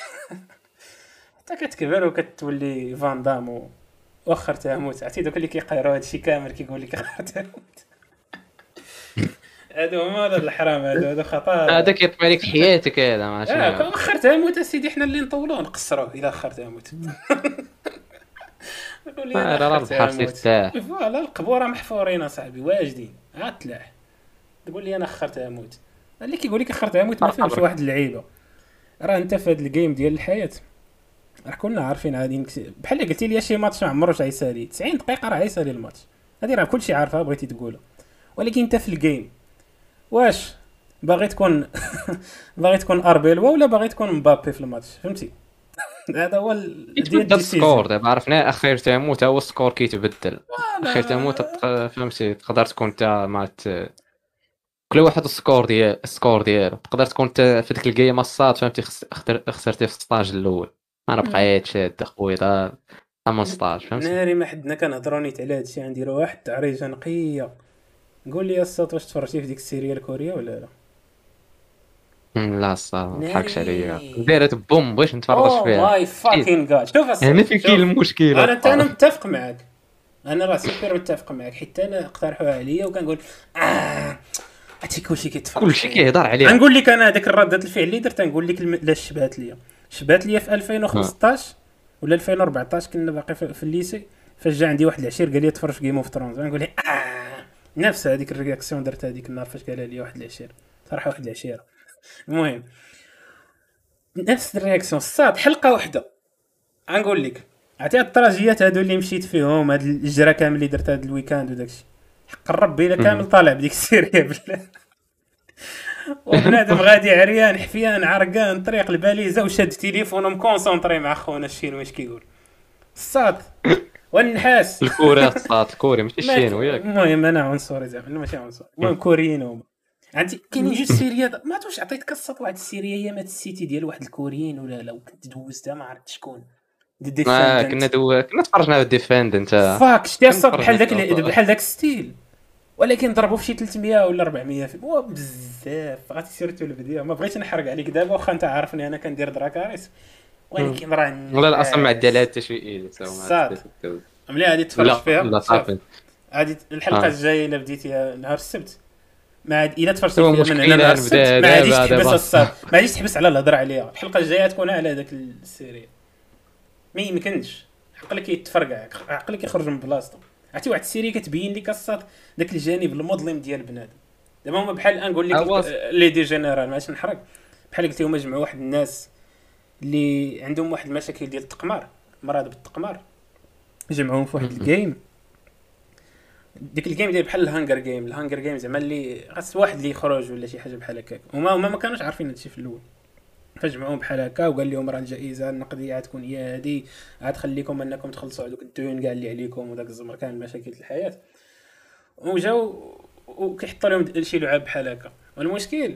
حتى كتكبر وكتولي فان دام واخر تموت عرفتي؟ دوك اللي كيقيروا هادشي كامل كيقول لك اخر تموت. هادو هما هذا الحرام هادو؟ هادو خطا. هذا كيطبع لك حياتك هذا ماشي آه أخر تموت أسيدي حنا اللي نطولوه نقصروه إلى أخر تموت راه راه البحر سيرتاح voilà القبوره محفورين أصاحبي واجدين. عاد تلاح تقول لي أنا أخرت أموت. اللي كيقول لك أخرت أموت ما فهمش واحد اللعيبة. راه أنت في هذا ال game ديال الحياة. راه كنا عارفين عادي بحال اللي قلتي لي شي ماتش ما عمروش غيسالي 90 دقيقة راه غيسالي الماتش. هذه راه كلشي عارفها بغيتي تقولها. ولكن أنت في ال game واش؟ باغي تكون باغي تكون أربيلوا ولا باغي تكون مبابي في الماتش؟ فهمتي؟ هذا هو ديال السكور دابا عرفنا أخير تموت هو ال score كيتبدل. أخير تموت فهمتي تقدر تكون انت مع كل واحد ال score ديال ال score ديالو. تقدر تكون انت في ديك ال game الصاد فهمتي؟ خسرتي في ال stage الأول. أنا بقيت شاد أخويا من stage فهمتي؟ ناري ما حدنا كنهضروا نيت على هادشي عندي واحد التعريجه نقيه قول لي الصوت واش تفرجتي في ديك السيريا الكورية ولا لا؟ لا الصراحه ما ضحكش عليا. دارت بوم بغيت نتفرج فيها؟ ماي فاكين جاد شوف هنا في كاين المشكل أنا أنا متفق معاك. أنا راه سوبر متفق معاك حيت أنا اقترحوها عليا وكنقول آه هادشي كلشي كيتفرج كلشي كيهضر عليه نقول لك أنا هذاك الردة الفعل اللي درت نقول لك لا شبات ليا. شبات ليا في 2015 ولا 2014 كنا باقي في الليسي فاش جا عندي واحد العشير قال لي تفرج Game of Thrones نقول له آه نفس هذيك ال réaction درت هذيك النهار فاش قال لي واحد العشير. صراحة واحد العشيرة. المهم نفس ال réaction الصاد حلقة واحدة غنقول لك عرفتي هاد الطراجيات هادو اللي مشيت فيهم هاد الجرا كامل اللي درت هاد ال weekend وداكشي. حق إلا كامل طالع بديك السيريا بالله وبنادم غادي عريان حفيان عرقان طريق الباليزة وشاد تليفونه مكونسونطري مع خونا الشين واش كيقول؟ الصاد والنحاس. الكوري الصاد الكوري ماشي الشين ياك المهم أنا عنصري زعما ماشي عنصري. المهم كوريين هما. عندي كاينين جوج سيريات. ما عرفتش عطيت قصه واحد السيريه هي مات السيتي ديال واحد الكوريين ولا لا وكنت دوزتها ما عرفت شكون. ما كنا دو... كنا تفرجنا على ديفندنت فاك شتي الصوت بحال داك بحال داك ستيل ولكن ضربوا في شي 300 ولا 400 في هو بزاف. غادي سيرتو الفيديو ما بغيتش نحرق عليك دابا واخا انت عارفني أنا كندير دراكاريس ولكن راه ولا أصلا ما عندي عليها حتى شي صاد. ملي غادي تفرج فيها. لا صافي. غادي الحلقة الجاية إلا بديتيها نهار السبت. ما عاد إلا تفرجت فيها من هنا نهار السبت. ما غاديش تحبس الصاد. ما غاديش تحبس على الهضرة عليها. الحلقة الجاية تكون على هذاك السيريا ما يمكنش. عقلك يتفرقع. عقلك يخرج من بلاصتو عرفتي واحد ال série كتبين لك الصاد داك الجانب المظلم ديال بنادم. دابا هما بحال نقول لك l'idée générale ماشي نحرق بحال قلتي هما جمعوا واحد الناس اللي عندهم واحد المشاكل ديال التقمار مرض بالتقمار. جمعوهم في واحد الجيم ديك الجيم ديال بحال الهانجر جيم الهانجر جيم زعما اللي خاص واحد اللي يخرج ولا شي حاجة بحال هكاك. هما هما ما كانوش عارفين هادشي في الأول. فجمعوهم بحال هكا وقال لهم راه الجائزه النقديه غتكون هي هادي. غتخليكم أنكم تخلصوا هذوك الديون كاع اللي عليكم وداك الزمر كامل مشاكل الحياة. وجاو وكيحطوا لهم شي لعاب بحال هكا. والمشكل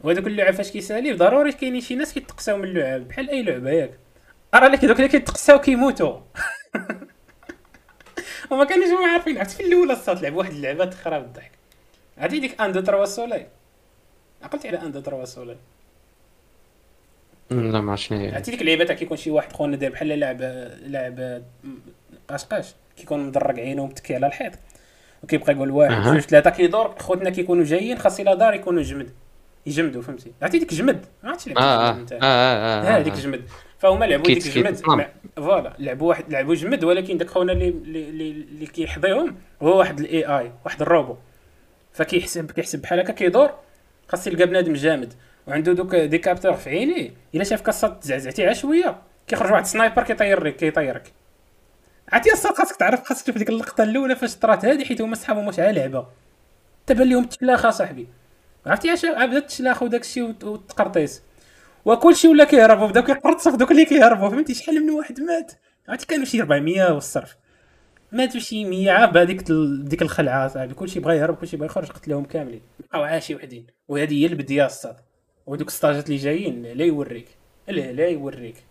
وهذوك اللعاب فاش كيسالي ضروري كاينين شي ناس كيتقساو من اللعاب بحال أي لعبة ياك. راه لك دوك اللي كيتقساو كيموتوا. وما كانوش ما عارفين. عرفت في الأول الصوت لعب واحد اللعبة تخرب الضحك. عرفتي ديك un deux trois soleil عقلتي على un deux trois soleil لا ما عرفتش عرفتي ديك اللعيبه تاع كيكون شي واحد خونا داير بحال لاعب لاعب قاشقاش كيكون مدرق عينه ومتكي على الحيط. وكيبقى يقول واحد جوج ثلاثة كيدور خوتنا كيكونوا جايين خاص إلى دار يكونوا جمد. يجمدوا فهمتي. عرفتي ديك جمد. ما عرفتش لعبت آه آه, آه, آه, آه, ديك جمد. فهما لعبوا ديك جمد. voilà. لعبوا واحد لعبوا جمد ولكن داك خونا اللي اللي, اللي كيحظيهم هو واحد ال AI واحد الروبو. فكيحسب كيحسب بحال هكا كيدور خاص يلقى بنادم جامد. وعنده دوك des capteurs في عينيه. إلا شاف كاسه تزعزعتي شوية كيخرج واحد ال sniper كيطير كيطيرك. عرفتي أصلا خاصك تعرف خاصك تشوف ديك اللقطة الأولى فاش طرات هذه حيت هما صحابهم واش على لعبة. تبان لهم التفلاخه صاحبي. عرفتي اش بدأت التشلاخ وداك الشيء والتقرطيس وكل شيء ولا كيهربوا بداو كيقرطسوا في دوك اللي كيهربوا. فهمتي؟ شحال من واحد مات؟ عرفتي كانوا شي 400 والصرف. ماتوا شي 100 عا بهذيك ال- ديك الخلعة صاحبي. كلشي بغا يهرب كلشي بغا يخرج قتلهم كاملين. بقاو عاشي وحدين. وهذه هي البديه الصاد ودوك الستاجات اللي جايين لا يوريك. لا لا يوريك.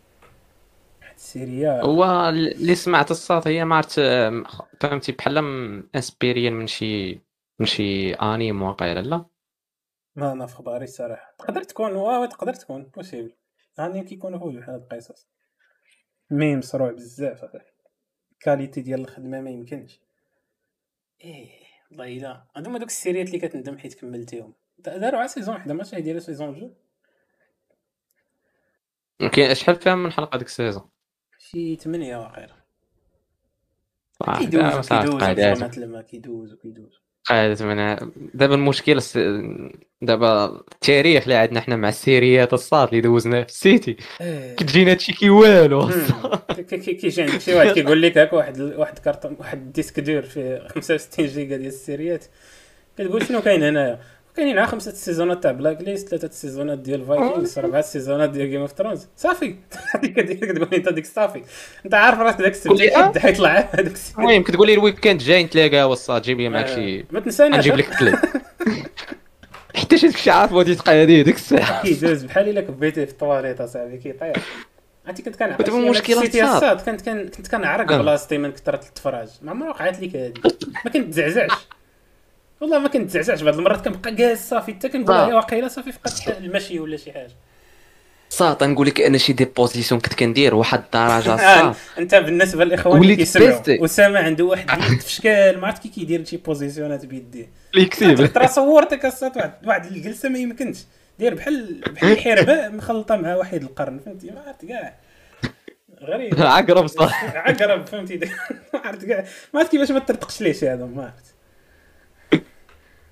واحد السيريا هو اللي سمعت الصوت هي ما عرفت آم، فهمتي بحال inspirée من شي من شي انيم واقيلا لا؟ ما ما في اخباري الصراحه تقدر تكون واه تقدر تكون possible يعني كيكونوا هو بحال هاد القصص. mais مصروع بزاف. ال qualité ديال الخدمة ما يمكنش. إيه والله إلا. دوك السيريات اللي كتندم حيت كملتيهم. داروا على saison وحده ماشي يديروا saison جوج كاين شحال فيها من حلقة ديك ال saison؟ شي ثمانية واقيلا واحد، كيدوز آه، كيدوز لما كيدوز وكيدوز قاعدة من دابا المشكل دابا التاريخ اللي عندنا حنا مع السيريات الصاد اللي دوزنا في ال cité إيه. كتجينا هادشي كي والو. كيجي عندك شي واحد كيقول لك هاك واحد واحد كارطون واحد disque dur في 65 جيجا ديال السيريات. كتقول شنو كاين هنايا؟ كاينين عا خمسة سيزونات تاع Blacklist ثلاثة سيزونات ديال Vikings أربعة سيزونات ديال Game of Thrones صافي. هذيك هذيك كتقول أنت ديك صافي. أنت عارف راسك داك السبت آه. حيطلع. هذوك السيريات المهم كتقول لي ال weekend جاي نتلاقى وسط جيب لي معك شي ما تنساناش. غنجيب لك الثلاث حتى شي داكشي عارف ودي تبقى هادي ديك الساعة. كيدوز بحال إلا كبيتيه في الطواليت اصاحبي كيطير عرفتي كنت شي في ال cité صعب. الصاد كنت كنت كنعرق آه. بلاصتي من كثرة التفراج. ما عمرها وقعت لك هذه ما كنتزعزعش. والله ما كنتزعزعش بعض المرات كنبقى جالس صافي حتى كنقول آه. هي واقيلا صافي فقدت المشي ولا شي حاجة. صاد نقول لك أنا شي des positions كنت كندير واحد الدرجة آه، صاد أنت بالنسبة للاخوان اللي كيسمعوا. اسامه عنده واحد اليد في شكال؟ ما عرفت كي كيدير شي بوزيسيونات بيديه flexible ترى صورتك الصوت واحد واحد الجلسة ما يمكنش. داير بحال بحال الحرباء مخلطة مع وحيد القرن فهمتي؟ ما عرفت كاع. غريب. عقرب صح. عقرب فهمتي؟ ما عرفت كاع. ما عرفت كيفاش ما ترتقش ليش هذا ما عرفت.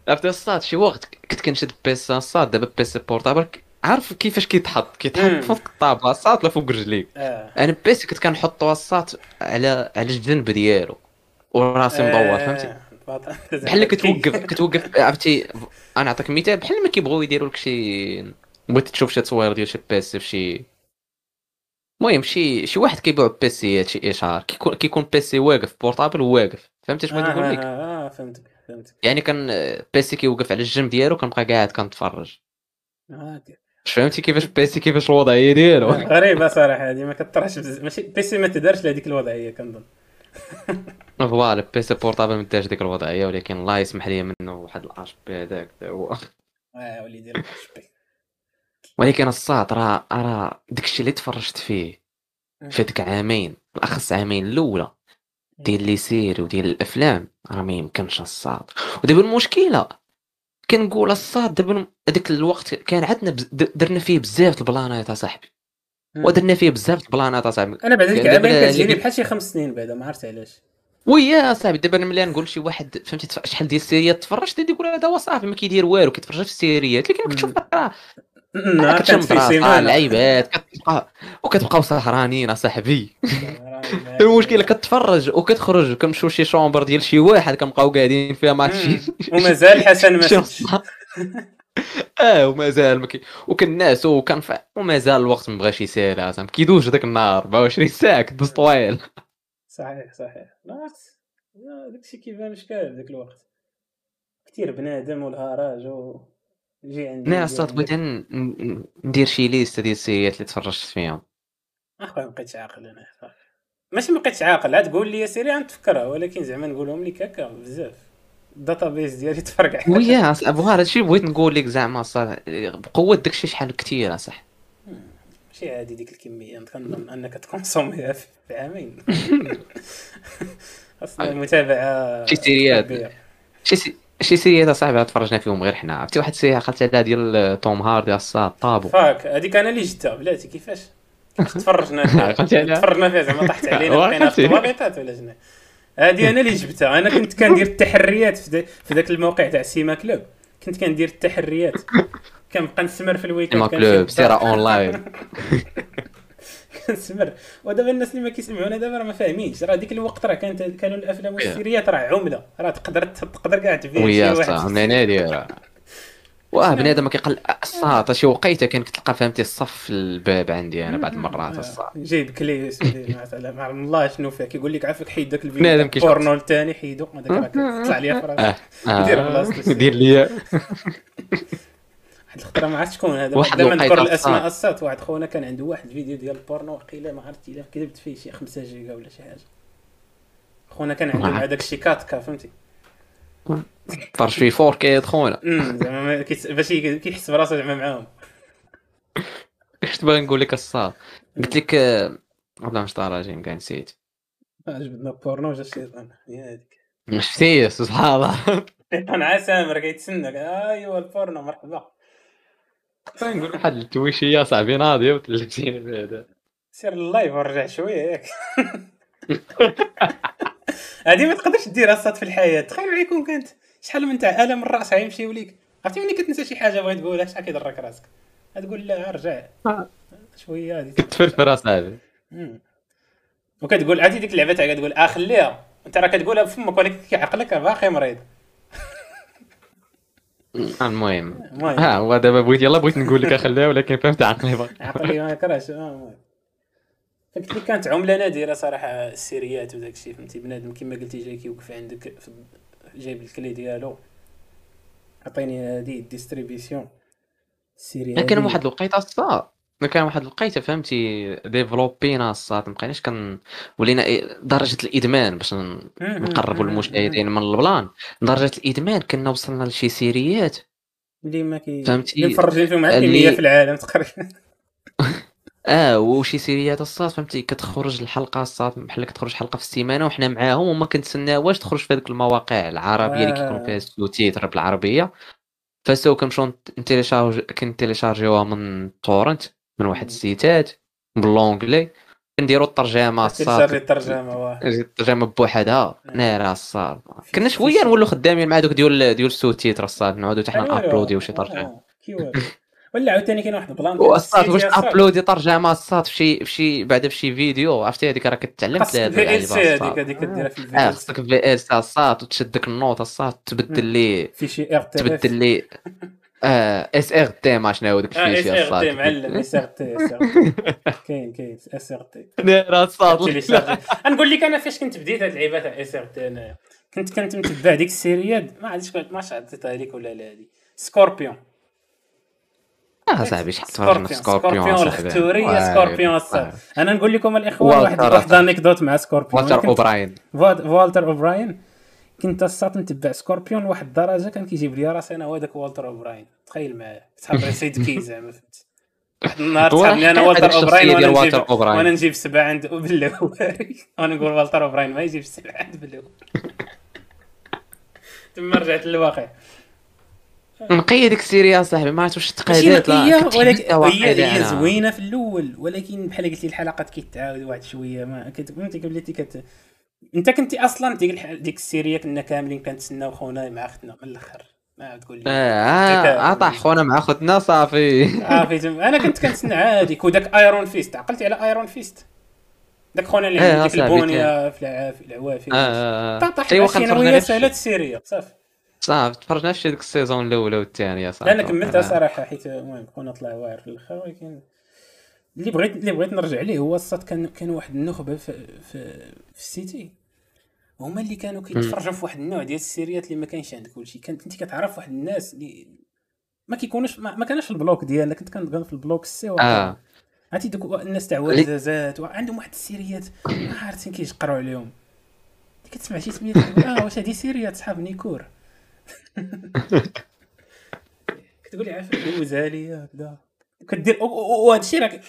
عرفتي الصاد شي وقت كنت كنشد PC الصاد دابا PC portable عارف كيفاش كيتحط؟ كيتحط. فوق الطابله الصاد ولا فوق رجليك آه. أنا PC كنت كنحطو الصاد على على الجنب ديالو. وراسي مدور فهمتي؟ آه،. بحال كتوقف كتوقف عرفتي؟ أنا نعطيك مثال بحال ما كيبغيو يديروا لك شي بغيتي تشوف شي تصوير ديال شي PC في شي المهم شي شي واحد كيبيع بيسيات شي اشهار كيكون كيكون PC واقف portable واقف. فهمتي اش بغيت آه، نقول لك آه فهمتك. فهمتك. يعني كان PC كيوقف على الجنب ديالو كنبقى قاعد كنتفرج. آه، فهمتي كيفاش PC كيفاش الوضعيه ديالو؟ غريبة صراحة هذه ما كطرحش ماشي PC ما تدارش لهذيك الوضعية كنظن. voilà PC portable ما دارش ديك الوضعية ولكن الله يسمح لي منه واحد ال HP هذاك هو. آه وليدي راه HP ولكن الصاد راه راه داكشي اللي تفرجت فيه في هذيك عامين بالاخص عامين الأولى. ديال les séries وديال الأفلام راه ما يمكنش الصاد. ودابا المشكلة كنقول الصاد دابا هذاك الوقت كان عندنا بز... درنا فيه بزاف البلانات أصاحبي. ودرنا فيه بزاف البلانات أصاحبي. أنا بعد هذيك العامين كتجيني بحال شي خمس سنين بعدا ما عرفت علاش. ويا صاحبي دابا ملي نقول شي واحد فهمتي شحال ديال السيريات تفرجت يقول هذا هو صافي ما كيدير والو كيتفرج في السيريات لكن كتشوف راه في براسها سيمانه اللعيبات كتبقى وكتبقاو سهرانين اصاحبي المشكلة كتفرج وكتخرج كنمشيو شي chambre ديال شي واحد كنبقاو قاعدين فيها ما عرفتش مم. ومازال حسن ما آه ومازال ما كي وكناس وكنفع ومازال الوقت ما بغاش يسال أصاحبي. كيدوز داك النهار 24 ساعة كدوز طويل. صحيح صحيح. لا، داكشي كيبان شكال ذاك الوقت. كثير بنادم والهراج و يجي عندي أنا صاط بغيت ندير شي liste ديال السيريات اللي تفرجت فيهم أخويا ما بقيتش عاقل أنا. ماشي ما بقيتش عاقل عاد قول لي سيري غنتفكرها ولكن زعما نقولهم لك هكا بزاف ال data base ديالي تفرقع ويا اصاحبي هذا الشيء بغيت نقول لك زعما صار بقوة داكشي شحال كثير أصح ماشي عادي ديك الكمية كنظن أنك تكونسوميها في عامين خاصنا متابعة شي سيريات. شي. شي سيريات أصاحبي تفرجنا فيهم غير حنا عرفتي؟ واحد ال série عقلت عليها ديال توم هاردي الصاط Taboo. fuck هذيك أنا اللي جبتها بلاتي كيفاش؟ تفرجنا فيها. تفرجنا فيها زعما طحت علينا وعقلت بقينا في عليها. الطواليطات ولا شنو؟ هذه أنا اللي جبتها. أنا كنت كندير التحريات في, ذاك الموقع تاع Cima Club. كنت كندير التحريات. كنبقى نسمر في ال week-end ما كنمشي club. série online. كنسمر ودابا الناس اللي ما كيسمعونا دابا راه ما فاهمينش. راه ديك الوقت راه كانت كانوا الأفلام والسيريات راه عمله راه تقدر تقدر كاع تبيع ويا شي صح. هنا دايره واه بنادم ما كيقل الصاط شي وقيته كان كتلقى فهمتي الصف في الباب عندي أنا بعض المرات الصاط جايب كلي سيدي ما عرف الله شنو فيه كيقول لك عافاك حيد داك الفيديو. بورنو الثاني حيدو. هذاك راه كتطلع ليا في راسي آه. دير آه. بلاصتو. دير ليا واحد الخطره ما عرفت شكون هذا؟ واحد الوقيتة نذكر الأسماء. الصات واحد خونا كان عنده واحد الفيديو ديال البورنو وقيله ما عرفت إلا كذبت فيه شي 5 جيجا ولا شي حاجة. خونا كان عنده ما. داك الشي كاتكا فهمتي؟ فرج في 4 كي خونا. زعما ما- باش كي- كيحس براسو زعما معاهم. اش تبغي نقول لك الصاد. قلت لك آه، والله مش طاراجين كاع نسيت. عجبتنا البورنو جا الشيطان هي هذيك. نسيت سبحان الله. أنا عا سامر كيتسنى. ايوا البورنو مرحبا. نقول واحد التويشيه صاحبي ناضيه وتلفتيني هذا سير اللايف ورجع شوية ياك هادي ما تقدرش ديرها الصاد في الحياة. تخيل عليكم كانت شحال من تاع ألم الرأس غيمشيو ليك عرفتي ملي كتنسى شي حاجة بغيت تقولها؟ شحال كيضرك راسك؟ تقول لا رجع. شوية هادي كتفرفر اصاحبي. وكتقول عرفتي ديك اللعبة تاع كتقول آه خليها. أنت راه كتقولها بفمك ولكن عقلك باقي مريض. المهم. ها هو دابا بغيت يلا بغيت نقول لك اخليها ولكن فهمت عقلي عقلي ما كرهش. المهم. قلت لك كانت عملة نادرة صراحة السيريات وداك الشيء فهمتي؟ بنادم كما قلتي جاي كيوقف عندك جايب ال clé ديالو عطيني هادي ال distribution. ال série كان هادي. واحد الوقيتة الصاط كان واحد الوقيته فهمتي؟ ديفلوبينا الصاط مابقيناش كن ولينا درجة الإدمان باش نقربوا المشاهدين من ال plan. درجة الإدمان كنا وصلنا لشي سيريات. اللي ما كي فهمتي؟ اللي مفرجين فيهم اللي- 100 في العالم تقريبا. آه وشي سيريات الصاط فهمتي؟ كتخرج الحلقة الصاط بحال كتخرج حلقة في السيمانة وحنا معاهم وما كنتسناوهاش تخرج في هذيك المواقع العربية اللي كيكون فيها ال sous-titres بالعربية. فساو كنمشيو نتيليشارج كنتيليشارجيوها من تورنت. من واحد. السيتات باللونجلي كنديرو الترجمة الصاد. الترجمة الترجمة بوحدها. نعم. نارا الصاد. كنا شوية نولوا خدامين مع دوك ديال ديال السوتيتر الصاد نعاودو حتى حنا أيوا، نأبلوديو شي آه، ترجمه والو. ولا عاوتاني كاين واحد البلان والصاد واش ابلودي ترجمة الصاد في شي في شي بعدا في شي فيديو؟ عرفتي هذيك راه كتعلم في ال سي هذيك الصاد. هذيك كديرها في آه الفيديو. خصك في ال سي الصاد وتشدك النوت الصاد تبدل لي في شي ار تي تبدل لي آه اس ار تي ما شنو داك آه اس الشيء ار تي معلم اس ار تي اس ار تي كاين كاين SRT نقول لك أنا فاش كنت بديت هاد اللعيبه تاع SRT انايا كنت كنت متبع ديك السيريات ما عرفتش ما عطيتها لك ولا لا هادي. Scorpion آه صاحبي شحال تفرجنا في Scorpion. الختوريه Scorpion. الصاط. أنا نقول لكم الاخوان واحد واحد anecdote مع Scorpion والتر أوبراين. فولتر أوبراين؟ كنت الصاط نتبع Scorpion لواحد الدرجة كان كيجيب لي راسي أنا هذاك والتر أوبراين. تخيل معايا. تحب سيد كي زعما فهمت واحد النهار تحبني أنا والتر أوبراين وأنا نجيب. وأنا نجيب سبعه عند بالله وأنا نقول والتر أوبراين ما يجيب سبعه عند بالله تما رجعت للواقع. نقي ديك السيريا صاحبي ما عرفت واش ماشي تقادات نقيه كنت ولكن حتى واقع هي هي. زوينة في الأول ولكن بحال قلت لي الحلقات كيتعاود واحد شوية ما كنت فهمتي بلاتي كت انت كنتي أصلا ديك. ديك السيريه كنا كاملين كنتسناو خونا مع اختنا من الآخر. ما تقول لي آه عطا خونا مع خوتنا صافي. عافيت أنا كنت كنتسنى عادي. وداك Iron Fist عقلتي على Iron Fist. داك خونا اللي إيه، عنده ديك البونية في العوافي. طاح تفرجنا وياه غير في سالات ال série. صافي. صافي تفرجنا في ديك ال saison الاولى والثانيه صافي أنا كملتها صراحة حيت المهم خونا طلع واعر في الآخر ولكن اللي بغيت اللي بغيت نرجع ليه هو الصاط كان كان واحد النخبة في في, في ال cité. هما اللي كانوا كيتفرجوا في واحد النوع ديال السيريات اللي ما كاينش عندك كلشي. كانت انت كتعرف واحد الناس اللي ما كيكونوش ما, ما كانش البلوك ديالنا كنت كنبقى في البلوك السي. آه. عرفتي دوك الناس تاع وزازات عندهم واحد السيريات. ما عرفتين كيجقروا عليهم. كتسمع شي سميات كتقول آه واش هادي سيريات صحاب نيكور. كتقول لي عارف دوزها لي هكذا. كدير وهذا الشيء راه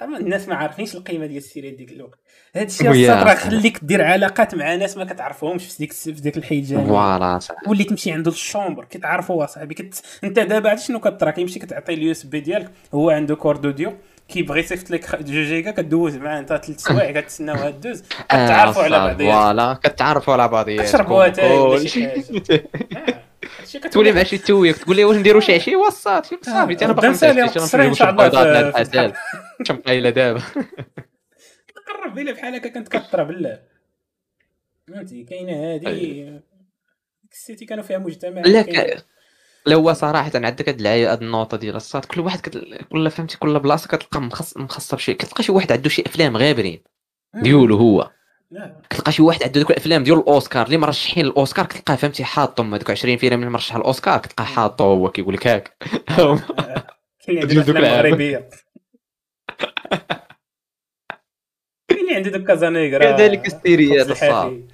الناس ما عارفينش القيمة ديال السيريات ديك الوقت. هذا الشيء راه. خليك دير علاقات مع ناس ما كتعرفهمش في ديك في ديك الحي الجامعي voilà صاحبي. ولي تمشي عنده لل chambre كتعرفوا صاحبي. كت... انت دابا عرفتي شنو كطرا؟ كيمشي كتعطي ال USB ديالك هو عنده record audio كيبغي يصيفط لك 2 جيجا كدوز معاه انت ثلاث سوايع كتسناو هاد الدوز كتعرفوا على بعضياتكم. voilà كتعرفوا على بعضياتكم. كتشربوا اتاي تولي مع شي تويك تقول لي واش نديروا شي عشيه وصات صافي أنا باقي قدام سالي متعشيش، مقصرين إن نمشيو شاء الله العسل شمقيله دابا. قرب لي بحال هكا كنت كطرا بالله فهمتي؟ كاينة هادي. أيوة. السيتي كانوا فيها مجتمع لا لا هو صراحة عندك هاد العاية هاد النوطه ديال الصاد. كل واحد كت... كل فهمتي؟ كل بلاصة كتلقى مخص بشي كتلقى شي واحد عنده شي أفلام غابرين. ديولو هو. لا. كتلقى شي واحد عنده دوك الأفلام ديال الأوسكار اللي مرشحين الاوسكار كتلقاه فهمتي حاطهم هذوك 20 فيلم اللي مرشح الأوسكار كتلقاه حاطو هو كيقول لك هاك. كاين اللي عنده دوك أفلام العاب. مغربيه كاين اللي عنده دوك كازانيغرا. كذلك السيريات الحافي.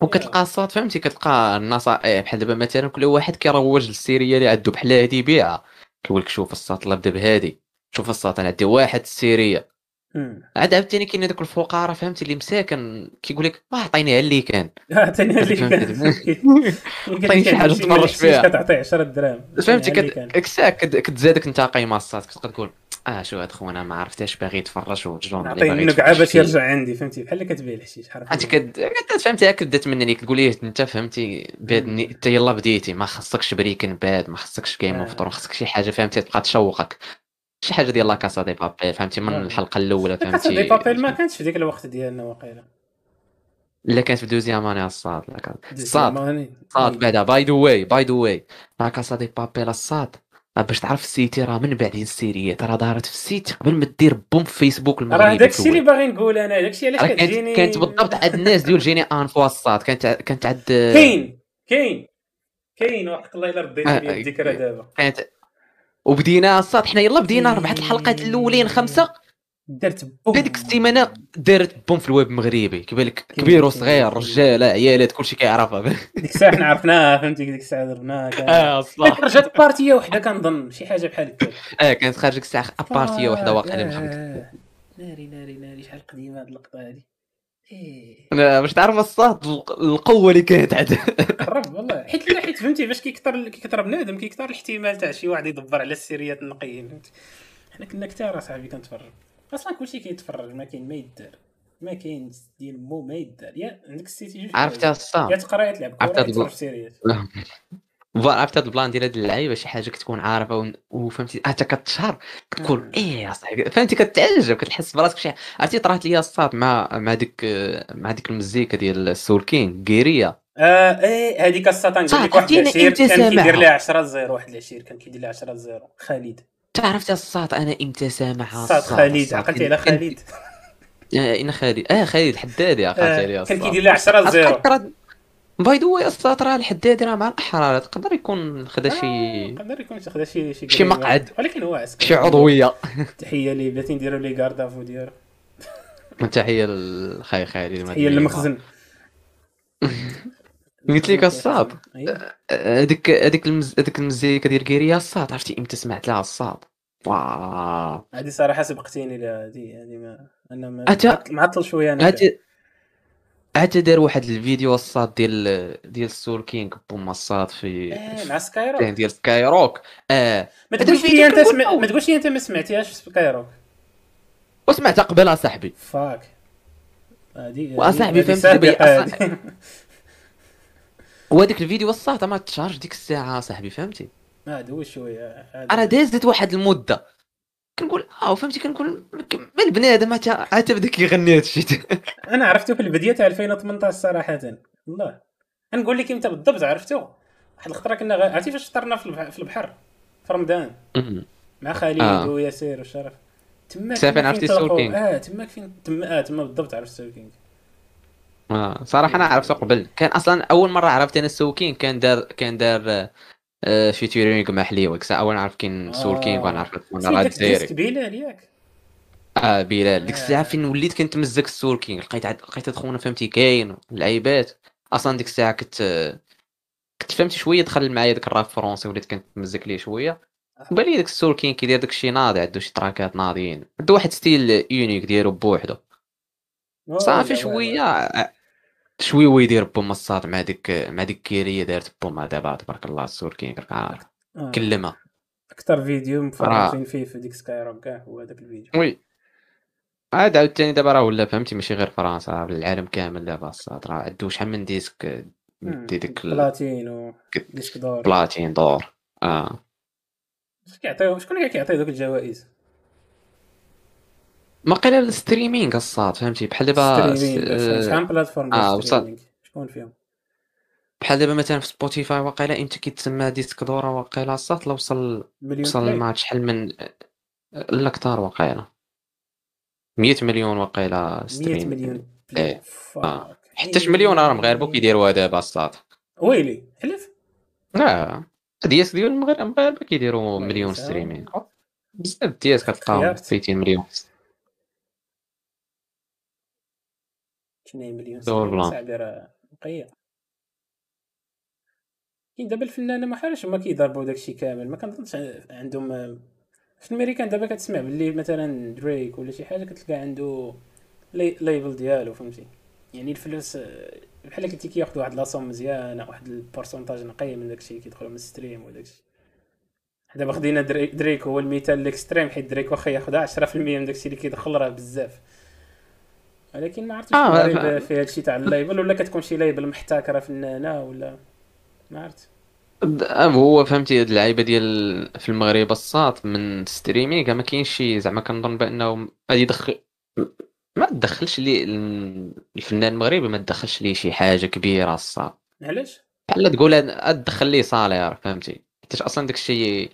وكتلقى الصاد فهمتي؟ كتلقى النصائح بحال دابا مثلا كل واحد كيروج للسيريه اللي عنده بحال هادي يبيعها. كيقول لك شوف الصاد الله بدا بهادي شوف الصاد أنا عندي واحد السيريه. عاد عاوتاني كاين هذوك الفقراء فهمتي؟ اللي مساكن كيقول لك ما عطيني اللي كان. آه ثاني اللي فهمتي؟ كان عطيني شي حاجة تفرج فيها. كتعطيه 10 دراهم. فهمتي؟ اللي كان. كت- كساك كت- كتزادك انت قيمه الصاد كتبقى تقول آه شو هاد خونا ما عرفتاش باغي يتفرج وجون اللي باغي يتفرج باش. يرجع عندي فهمتي؟ بحال اللي كتبيع الحشيش عرفتي أنت كد كد- فهمتي؟ هاك كدا تمنى ليك تقول ليه أنت فهمتي؟ الني- أنت يلا بديتي ما خصكش بريكن باد ما خصكش جيم اوف آه. ثرون خصك شي حاجة فهمتي؟ تبقى تشوقك. شي حاجة ديال لا كاسا دي بابيل فهمتي من آه. الحلقة الاولى كاسا دي فهمتي بابيل ما كانتش في ديك الوقت ديالنا واقيلا لا كانت في دوزيام اني الصاد الصاد ماني. صاد بعدا باي ذا واي باي ذا واي La Casa de Papel الصاد راه باش تعرف ال cité راه من بعدين السيريات راه دارت في ال cité قبل ما دير boom في فيسبوك راه المغربي داك في الشيء اللي. باغي نقول أنا داك الشيء علاش راه كتجيني كانت بالضبط عند الناس ديال génie info الصاد كانت كانت عند كاين كاين كاين وحق الله الا رديت آه، لي الذكرى دابا كانت وبدينا الصاد حنا يلا بدينا اربعه الحلقات الأولين خمسة. درت boom. ديك السيمانة دارت بوم في الويب المغربي كيبان لك كبير وصغير رجاله عيالات كلشي كيعرفها. ديك الساعة حنا عرفناها فهمتي؟ ديك الساعة درناها آه صح. رجعت بارتية وحدة كنظن شي حاجة بحال هكا. آه كانت خارج ديك الساعة ابارتيه وحدة واقيلا من خمس آه. ناري ناري ناري شحال قديمة هاد اللقطة هادي. إيه. أنا باش تعرف الصاد القوة اللي كانت عندها قرب والله. حيت لا حيت فهمتي فاش كيكثر كيكثر بنادم كيكثر الاحتمال تاع شي واحد يدبر على السيريات النقيين فهمتي؟ حنا كنا كثار أصاحبي كنتفرج. أصلا كلشي كيتفرج ما كاين ما يدار. ما كاين ديال مو ما يدار. يا عندك السيتي جوج عرفتها يا الصاد تقرا يا تلعب عرفت كره يا تفرج. سيريات. عرفت هاد البلان ديال هاد اللعيبة شي حاجة كتكون عارفة وفهمتي حتى كتشهر كتقول. إيه يا صاحبي. فهمتي كتعجب كتحس براسك شي عرفتي طرات لي الصاد مع مع ديك مع ديك المزيكا ديال السول كين كيريا آه إيه هذيك الساطان قال لك واحد العشير كان كيدير؟ لها 10 0 واحد العشير كان كيدير لها 10 0 خالد. تعرفت الصاد أنا إمتى سامعها صاد خالد. عقلتي على خالد. آه، إن خالد. آه خالد الحدادي عقلت آه، عليها كان كيدير لها 10 0 باي ذا واي الصاد راه الحدادي راه مع الاحرار تقدر يكون خدا شي يقدر يكون خدا شي شي شي. مقعد. ولكن هو عسكري. شي عضوية. تحية ليه بلاتي نديرو لي كاردافو ديالو تحية للخاي خالد تحية للمخزن. قلت لك الصاد. أيوة. هذيك هذيك. هذيك المزيكا ديال كيريا الصاد. عرفتي إمتى سمعت لها الصاد؟ wow. هذه صراحة سبقتيني لها هذه هذه ما أنا معطل- شوية أنا. عاد دار واحد الفيديو الصاد ديال ديال Soolking boom الصاد في إيه، مع Skyrock في ديال Skyrock آه ما تقولش لي أنت. أو. ما تقولش لي أنت ما سمعتيهاش في Skyrock وسمعتها قبل أصاحبي. fuck وأصاحبي هذه فهمت. وهذاك الفيديو الصاد ما chargé ديك الساعة صاحبي فهمتي؟ ما دوز شوية أنا دازت واحد المدة. كنقول آه فهمتي كنقول ما البنادم عاد عاد بدا كيغني هذا الشيء. أنا عرفته في البدايه تاع 2018 صراحة والله نقول لك إمتى بالضبط عرفته. واحد الخطرة كنا غ... عرفتي فاش فطرنا في البح- في البحر؟ في رمضان. مع خالد آه. وياسير والشرف تما سافين كنا عرفتي فين Sool تلاقوا- king. آه تما فين؟ تما آه تما بالضبط عرفت Soolking آه صراحة أنا عرفته قبل. كان أصلا أول مرة عرفت أنا Soolking كان دار كان دار آه featuring مع حليوة كسا أول نعرف كاين Soolking ونعرف ال disque الجزائري بيلال ياك. آه بلال ديك آه. الساعة فين وليت كنتمزك Soolking لقيت عاد لقيت خونا فهمتي كاين اللعيبات أصلا ديك الساعة كنت آه، كنت فهمتي شوية دخل معايا داك ال rap français وليت كنتمزك ليه شوية. بالي داك Soolking كيدير داك الشيء ناضي عنده شي تراكات ناضيين. عنده واحد style unique ديالو بوحدو. صافي. شوية شوية ويدير boom الصاد مع ديك مع ديك Guérilla دارت boom دابا تبارك الله Soolking راك عارف آه. كلمها أكثر فيديو مفرجين فيه في ديك Skyrock كاع هو هذاك الفيديو. oui. عاد عاوتاني دابا راه ولا فهمتي ماشي غير فرنسا راه العالم كامل دابا الصاد راه عندو شحال من disque؟ دي disque platine و disque d'or. ال platine d'or. آه. شكون كيعطيو شكون اللي كيعطي دوك الجوائز؟ ما قيل الستريمينغ الصاد فهمتي؟ بحال دابا من بلاتفورم ديال وصل. شكون فيهم؟ بحال دابا مثلا في سبوتيفاي واقيلا إنت كيتسمى ديسك دورا واقيلا الصات لا وصل وصل ما شحال من لا كثار واقيلا. 100 مليون واقيلا ستريم 100 مليون. إيه. آه. حتى مليون راه مغاربه كيديروها دابا الصات ويلي. حلف آه دياس ديال المغاربه كيديروا مليون ستريمين بزاف دياس كتلقاهم 200 مليون. شنو مليون صاحبي راه مقيا كاين دابا الفنانه ما حالش هما كيضربوا داكشي كامل. ما كنظنش عندهم في الميريكان دابا كتسمع باللي مثلا دريك ولا شي حاجة كتلقى عنده label ديالو فهمتي؟ يعني الفلوس بحال قلتي كياخذ واحد la somme مزيانه واحد ال pourcentage نقي من داكشي كيدخلوا من ال stream وداكشي. دابا خدينا دريك هو المثال ال extrême حيت دريك واخا ياخذ 10% من داكشي اللي كيدخل راه بزاف. ولكن ما عرفتش آه في هادشي تاع ال label ولا كتكون شي label محتكرة فنانه ولا ما عرفت. هو فهمتي هاد اللعيبة ديال في المغرب الساط من streaming ما كاينش شي زعما كنظن بأنه غادي يدخل ما تدخلش لي الفنان المغربي ما تدخلش ليه شي حاجة كبيرة الساط علاش؟ بحال تقول تدخل ليه salaire فهمتي. حيت أصلا داك الشيء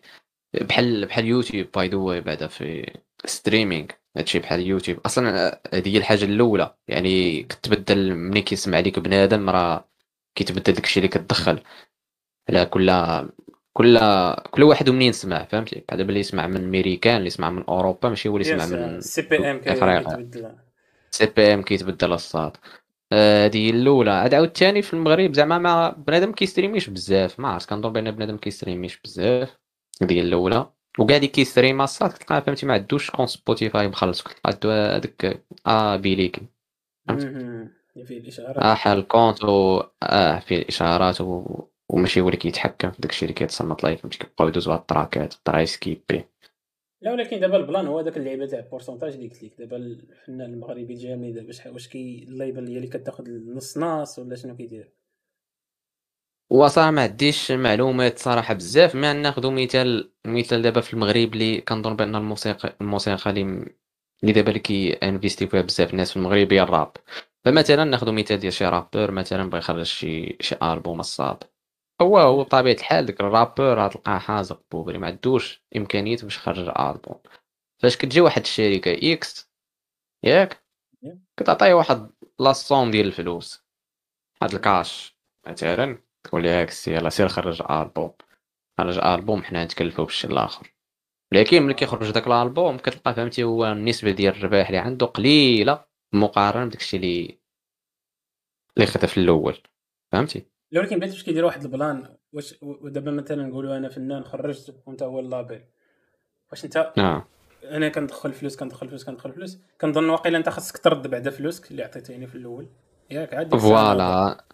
بحال بحال YouTube by the way بعدا في streaming هادشي بحال يوتيوب. أصلا هذه هي الحاجة الأولى. يعني كتبدل ملي كيسمع ليك بنادم راه كيتبدل داكشي اللي كتدخل. على كل كل كل واحد ومنين سمع فهمتي؟ بحال دابا اللي يسمع من ميريكان اللي يسمع من أوروبا ماشي هو اللي يسمع من سي بي ام كيتبدل. سي بي ام كيتبدل الصاد. هذه هي الأولى. عاد عاود الثاني في المغرب زعما ما بنادم كيستريميش بزاف. ما عرفت كنظن بأن بنادم كيستريميش بزاف. هذه الأولى. وكاع اللي كيستريم الصاد كتلقى فهمتي ما عندوش كون سبوتيفاي مخلص كتلقى هذاك آه بيليكي فهمت؟ فيه الإشارات. آه حال كونت و آه فيه الإشارات و... وماشي هو اللي كيتحكم في داكشي اللي كيتصنت لايف فهمتي كيبقاو يدوزو هاد التراكات الدراري سكيبي لا ولكن دابا البلان هو داك اللعيبة تاع البورسونتاج اللي قلت لك. دابا الفنان المغربي الجامي دابا واش كي الليبل هي اللي كتاخذ نص ناس ولا شنو كيدير وصراحة ما عنديش معلومات صراحة بزاف ما ناخذ مثال مثال دابا في المغرب اللي كنظن بأن الموسيقى الموسيقى اللي اللي دابا اللي كي investi فيها بزاف الناس في المغرب هي الراب. فمثلا ناخذ مثال ديال شي rappeur مثلا بغى يخرج شي شي ألبوم الساط. هو هو بطبيعة الحال داك ال rappeur غتلقاه حازق pauvre ما عندوش امكانيات باش يخرج ألبوم. فاش كتجي واحد الشركة X ياك؟ كتعطيه واحد la somme ديال الفلوس. هاد الكاش مثلا. تقول لي X يلا سير خرج ألبوم. خرج ألبوم حنا نتكلفو بالشي الآخر. لكن ملي كيخرج داك الألبوم كتلقى فهمتي هو النسبة ديال الربح اللي عنده قليلة مقارنة بداكشي اللي اللي خدا في الأول. فهمتي؟ ولكن بغيت باش كيديروا واحد ال plan واش دابا مثلا نقولوا أنا فنان خرجت وأنت هو ال label. واش انت نعم. أنا كندخل فلوس كندخل فلوس كندخل فلوس كنظن واقيلا أنت خاصك ترد بعدا فلوسك اللي عطيتيني في الأول. ياك عاد voilà.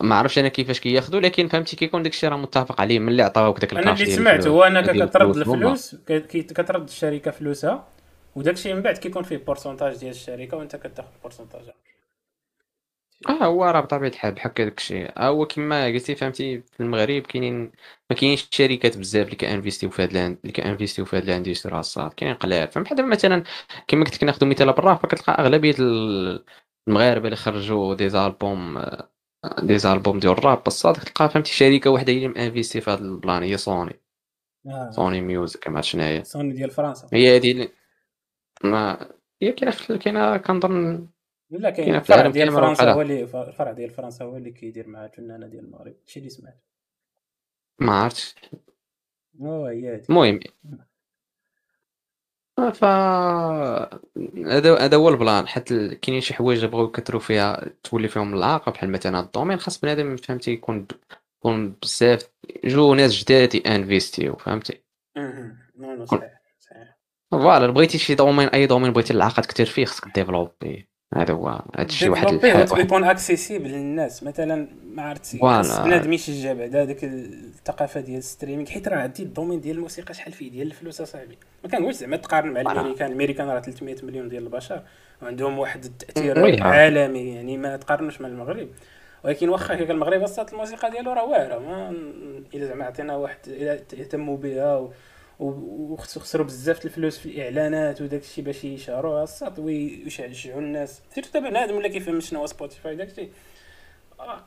ما عرفتش أنا كيفاش كياخذوا لكن فهمتي كيكون داكشي راه متفق عليه من اللي عطاوك داك أنا اللي سمعت هو انك كترد الفلوس كترد الشركة فلوسها وداكشي من بعد كيكون فيه pourcentage ديال الشركة وأنت كتاخذ pourcentage. آه هو راه بطبيعة الحال بحال داك الشيء آه هو كما قلتي فهمتي في المغرب كاينين ما كاينش شركات بزاف اللي كانفيستيو في هاد اللي كانفيستيو في هاد ال industry الساط كاين قلال فهم بحال مثلا كما قلت لك ناخذ مثال برا فكتلقى أغلبية المغاربة اللي خرجوا des albums des albums ديال الراب الساط كتلقى فهمتي؟ شركة وحدة هي اللي مانفيستي في هاد ال plan هي سوني آه. Sony Music ما شنو هي. سوني ديال فرنسا. هي هذه اللي ما هي كاينة كاينة كنظن لا كاين الفرع ديال فرنسا هو اللي الفرع ديال فرنسا هو اللي كيدير مع الفنانة ديال المغرب هادشي اللي سمعت ما عرفتش. هو هي المهم ف هذا هذا هو ال plan. حيت كاينين شي حوايج بغاو يكثروا فيها تولي فيهم العلاقه بحال مثلا ال domaine خاص بنادم فهمتي يكون يكون بزاف جو ناس جداد انفيستيو فهمتي؟ voilà بغيتي شي domaine أي domaine بغيتي العلاقه كثير فيه خصك développer. هذا هو هذا الشيء واحد يكون accessible للناس. مثلا ما عرفتش بنادم يشجع بعدا هذيك الثقافة ديال ال streaming. حيت راه عندي ال domaine ديال الموسيقى شحال فيه ديال الفلوس أصاحبي. ما كنقولش زعما تقارن مع الأمريكان. الأمريكان راه 300 مليون ديال البشر. وعندهم واحد التأثير عالمي يعني ما تقارنوش مع المغرب. ولكن واخا هيك المغرب أصلا الموسيقى ديالو راه واعرة. ما إلا زعما عطينا واحد إلا اهتموا بها. وخسروا بزاف الفلوس في الإعلانات وداك الشيء باش يشهروها الساط ويشجعوا الناس. surtout دابا بنادم ولا كيفهم شنو هو Spotify داك الشيء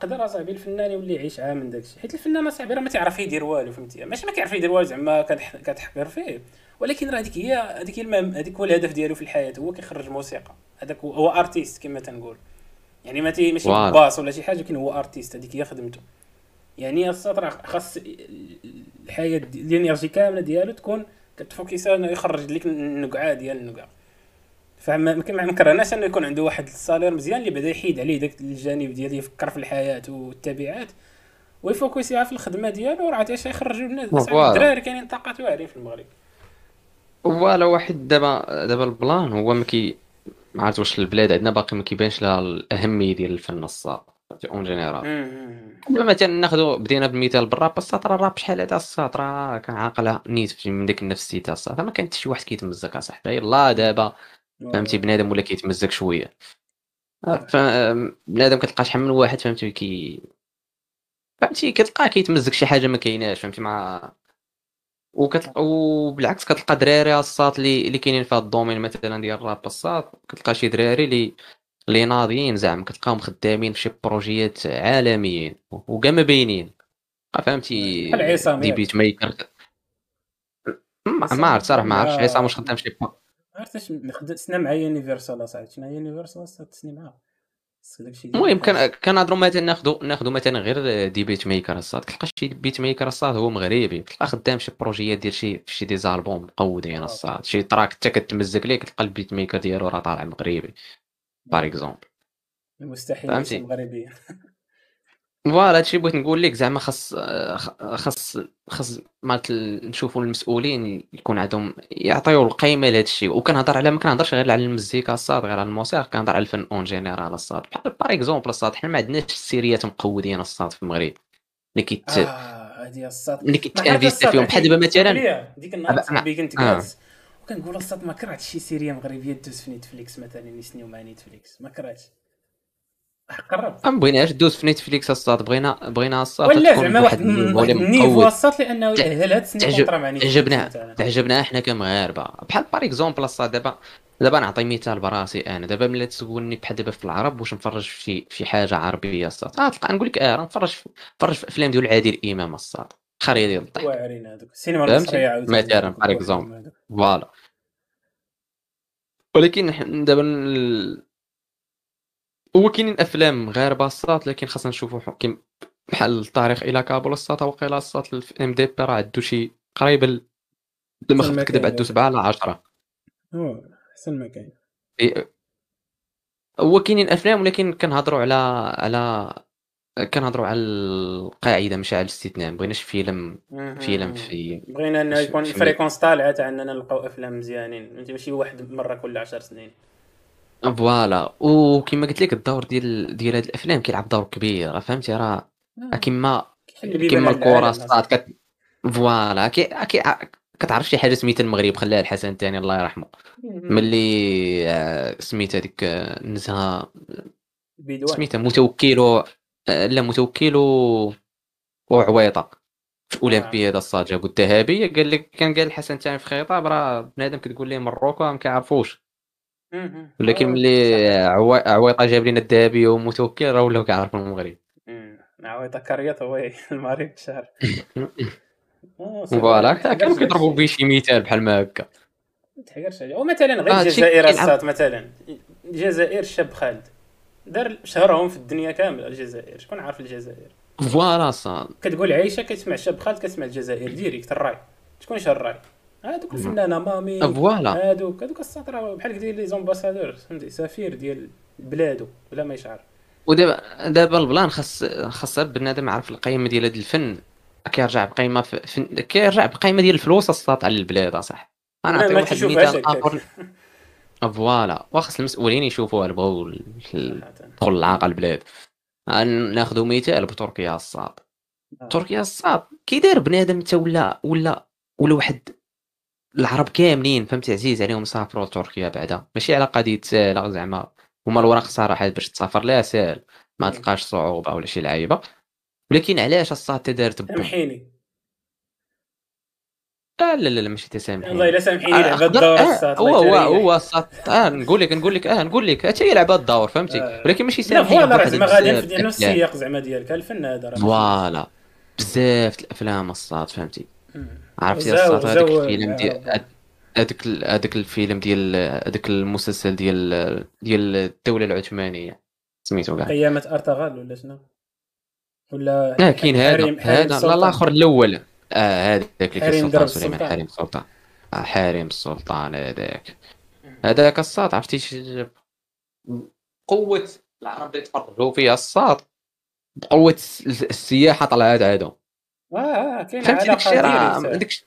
قدر أصاحبي الفنان يولي يعيش عام من داكشي حيت الفنان أصاحبي راه ما تعرف يدير والو فهمتي؟ ماشي ما كيعرف يدير والو زعما كتحقر فيه. ولكن راه هذيك هي هذيك هي هذيك هو الهدف ديالو في الحياة هو كيخرج موسيقى. هذاك هو ارتيست كما تنقول. يعني ما ماشي باص ولا شي حاجة ولكن هو ارتيست هذيك هي خدمته. يعني السطر خاص الحياة الإنرجي كاملة ديالو تكون كتفوكيسا إنه يخرج لك النقعة ديال النقعه فما ما كرهناش إنه يكون عنده واحد الصالير مزيان اللي بدا يحيد عليه داك الجانب ديال يفكر في الحياة والتبعات ويفوكسيها في الخدمة ديالو راه اش يخرجوا الناس الدراري كاينين طاقات واعرين في المغرب. فوالا واحد دابا دابا البلان هو ما كي ما عرفت واش البلاد عندنا باقي ما كيبانش لها الأهمية ديال الفن الصاد اون جينيرال. مثلا ناخذ بدينا بمثال بالراب السطر الراب شحال هذا؟ السطر راه كنعاقلها نيت من ديك النفسيتي السطر ما كان حتى شي واحد كيتمزك اصاحبي يلاه دابا فهمتي؟ بنادم ولا كيتمزك شوية. بنادم كتلقى شحال من واحد فهمتي؟ كي فهمتي؟ كتلقاه كيتمزك شي حاجة ما كايناش فهمتي؟ مع وكتلقى وبالعكس كتلقى دراري الساط اللي اللي كاينين في هذا ال domaine مثلا ديال الراب الساط. كتلقى شي دراري اللي اللي ناضيين زعما كتلقاهم خدامين في شي بروجيات عالميين وكاع ما باينين. فهمتي؟ des beatmakers ما عرفت صراحة ما عرفتش. عصام واش خدام شي عرفتش سنا مع Universal أصاحبي. شنو Universal تسني معاها. المهم كنهضروا مثلا ناخذوا ناخذوا مثلا غير des beatmakers الساط. تلقى شي beatmaker الساط هو مغربي. تلقى خدام شي بروجيات ديال شي شي des albums مقودين الساط. شي track حتى كتمزك ليه كتلقى ال beatmaker ديالو راه طالع مغربي. par exemple مستحيل مغربي voilà هادشي بغيت نقول لك زعما خاص خاص خاص مالت نشوفوا المسؤولين يكون عندهم يعطيو القيمة لهذا الشيء. وكنهضر على ما كنهضرش غير على المزيكا الساط غير على الموسيقى كنهضر على الفن en général الساط. بحال par exemple الساط حنا ما عندناش السيريات مقودين الساط في المغرب. اللي كيت آه هادي الساط. اللي كيت investit فيهم بحال دابا مثلا ديك النهار كنت جالس وكنقول الساط ما كرهتش شي série مغربية دوز في Netflix مثلا يسنيو مع Netflix. ما كرهتش. قرب ما بغيناش دوز في Netflix الساط بغينا بغينا الساط ولا زعما واحد ال niveau الساط لأنه هاد السنين مع تعجبنا تعجبنا إحنا كمغاربة. بحال par exemple الساط دابا دابا نعطي مثال براسي أنا. دابا ملي تسولني بحال دابا في العرب واش نفرج في شي حاجة عربية الساط آه تلقى نقول لك آه نفرج نفرج في أفلام ديال عادل إمام الساط خريه ديال الضحك واعرين هذوك. السينما المصرية مثلا بار اكزومبل فوالا. ولكن دابا هو كاينين أفلام غير باصات لكن خاصنا نشوفوا كيم بحال الطريق إلى كابول الساط وقيلا الساط إم دي بي راه عندو شي قريب لما خفت كذب عندو 7 على 10 أحسن ما كاين. هو كاينين أفلام ولكن كنهضروا على على كنهضروا على القاعدة ماشي على الاستثناء ما بغيناش فيلم فيلم في بغينا إنه يكون فريكونس طالعه تاع اننا نلقاو أفلام مزيانين. ماشي واحد مرة كل 10 سنين. فوالا. وكما قلت لك الدور ديال ديال هاد الأفلام كيلعب دور كبير فهمتي؟ راه آه. كما كما الكره صات كت... فوالا. كي... كي... كتعرف شي حاجة سميتها المغرب خلاها الحسن الثاني الله يرحمه. ملي آه، سميت هذيك آه، النزهه سميتها متوكل لا متوكل وعويطه في الاولمبياد الصاد جابوا الذهبيه قال لك كان قال الحسن الثاني في خطاب راه بنادم كتقول ليه مروكو ما كيعرفوش. ولكن ملي عويطة جاب لنا الذهبيه ومتوكل راه ولاو كيعرفوا المغرب. عويطة كريط هو المغرب شهر فوالا كانوا كيضربوا به شي مثال بحال ما هكا. تحقرش ومثلا غير الجزائر السات مثلا. الجزائر الشاب خالد. دار شهرهم في الدنيا كامله الجزائر. شكون عارف الجزائر؟ voilà ساط كتقول عيشة كتسمع شاب خالد كتسمع الجزائر. direct الراي. شكون شهر الراي؟ هذوك الفنانة مامي. voilà. هذوك هذوك السطر بحال قلتي les ambassadeurs فهمتي؟ سفير ديال بلادو بلا ما يشعر. ودابا دابا ال plan خاص خاص بنادم يعرف القيمة ديال هذا الفن. كيرجع بقيمة في كيرجع بقيمة ديال الفلوس الساط على البلاد أصاحبي. أنا نعطي واحد المثال آخر. فوالا. وخاص المسؤولين يشوفوا بغاو تدخل العاقل البلاد. ناخذ مثال بتركيا آه. تركيا الساط كي داير بنادم حتى ولا ولا ولا واحد العرب كاملين فهمتي عزيز؟ عليهم يسافروا لتركيا بعدا. ماشي على قضية ساهله زعما هما الوراق صراحة باش تسافر لها ساهل ما تلقاش صعوبة ولا شي لعيبة. ولكن علاش الصاد دارت محيني لا لا لا ماشي تسامحني الله إلا سامحيني آه، أقدر- الدور آه، هو هو. هو آه نقول لك نقول لك آه نقول لك حتى هي لعبة الدور فهمتي آه. ولكن ماشي لا سامحين فوالا راه زعما غادي في نفس. السياق زعما ديالك الفن هذا راه فوالا بزاف الأفلام الصاد فهمتي. عرفتي الصاد هذاك وزاو الفيلم يا ديال. هذاك هذاك الفيلم ديال هذاك المسلسل ديال ديال الدولة العثمانية سميتو كاع قيامة أرطغرل ولا شنو ولا آه كاين هذا هذا لا. الآخر الأول آه هذاك اللي درب السلطان. سليمان. حريم السلطان آه حريم السلطان هذاك. هذاك الصاد عرفتي قوة لا ربي تفرجوا فيها الصاد بقوة الس- السياحة طلعت عادهم آه آه كاين فهمتي داك الشيء علاقه راه ديالي داك الشيء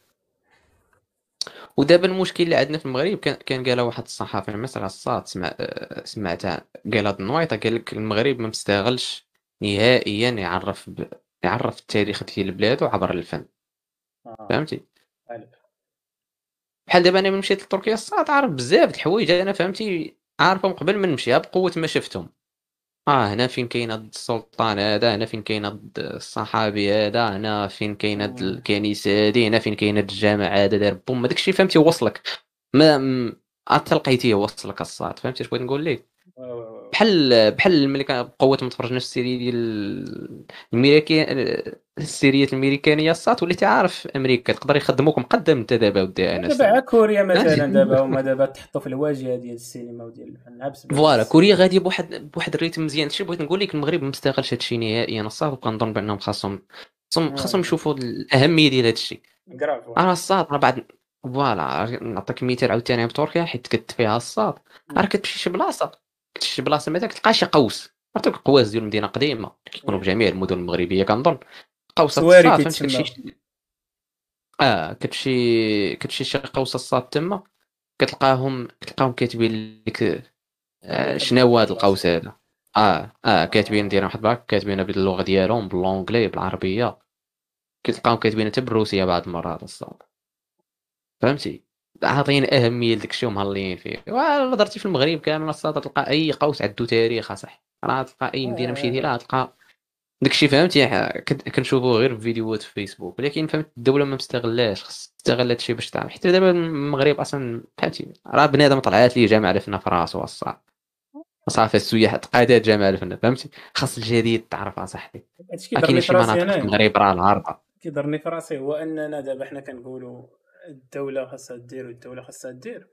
ودابا المشكل اللي عندنا في المغرب كان كان قالها واحد الصحافي مثلا الصاد سمع آه، سمعتها. قال هاد النويطة قال لك المغرب ما مستغلش نهائيا يعرف ب... يعرف التاريخ ديال بلادو عبر الفن. آه، فهمتي. بحال دابا أنا ملي مشيت لتركيا الصاد عارف بزاف د الحوايج. أنا فهمتي عارفهم قبل ما نمشي بقوة ما شفتهم. آه هنا فين كاين هاد السلطان هذا هنا فين كاين هاد الصحابي هذا هنا فين كاين هاد. الكنيسة هادي هنا فين كاين هاد الجامع هذا دار بوم. الشيء فهمتي وصلك. ما م- حتى لقيتيه وصلك الساط. فهمتي اش بغيت نقول لك. بحال بحال ملي كان بقوه ما تفرجنا في ال série ديال الميريكان السيريات الميريكانية الساط وليتي عارف أمريكا تقدر يخدموك مقدم انت دابا ودي أنا دابا كوريا مثلا دابا هما دابا تحطوا في الواجهة ديال السينما وديال الفن voilà كوريا غادي بواحد بواحد ال rythme مزيان. شي بغيت نقول لك المغرب ما مستغلش هادشي نهائيا الساط وكنظن بأنهم خاصهم خاصهم خاصهم. يشوفوا الأهمية ديال هادشي. راه الساط راه بعد voilà نعطيك مثال عاوتاني بتركيا حيت كنت فيها الساط راه كتمشي شي بلاصة شي بلاصة مثلا تلقى شي قوس. عرفتي القواس ديال المدينة قديمة. كيكونوا في جميع المدن المغربية كنظن. قوس الساط. كتمشي آه كتمشي كتمشي شي قوس الساط تما. كتلقاهم كتلقاهم كاتبين لك آه، شنو هذا القوس هذا؟ آه آه كاتبين دايرين واحد plaque كاتبينها باللغة ديالهم ب l'anglais بالعربية. كتلقاهم كاتبين حتى بالروسية بعض المرات الصاد فهمتي؟ عاطين أهمية لداك الشيء ومهلين فيه. ولا درتي في المغرب كامل تلقى أي قوس عنده تاريخ أصح. راه تلقى أي مدينة مشيتي لها تلقى داك الشيء فهمتي كنت- كنشوفوه غير في فيديوهات في فيسبوك. ولكن فهمت الدولة ما مستغلاش خص تستغل هادشي باش تعمل. حتى دابا المغرب أصلا فهمتي راه بنادم طلعت ليه جامعة الفن في راسو الصاد صافي السياح تقادات جامعة الفن فهمتي؟ خاص الجديد تعرف اصاحبي هادشي كيضرني في شي راسي مناطق في انايا المغرب راه الهاربه كيضرني في راسي هو أننا دابا حنا كنقولوا الدولة خاصها دير والدولة خاصها دير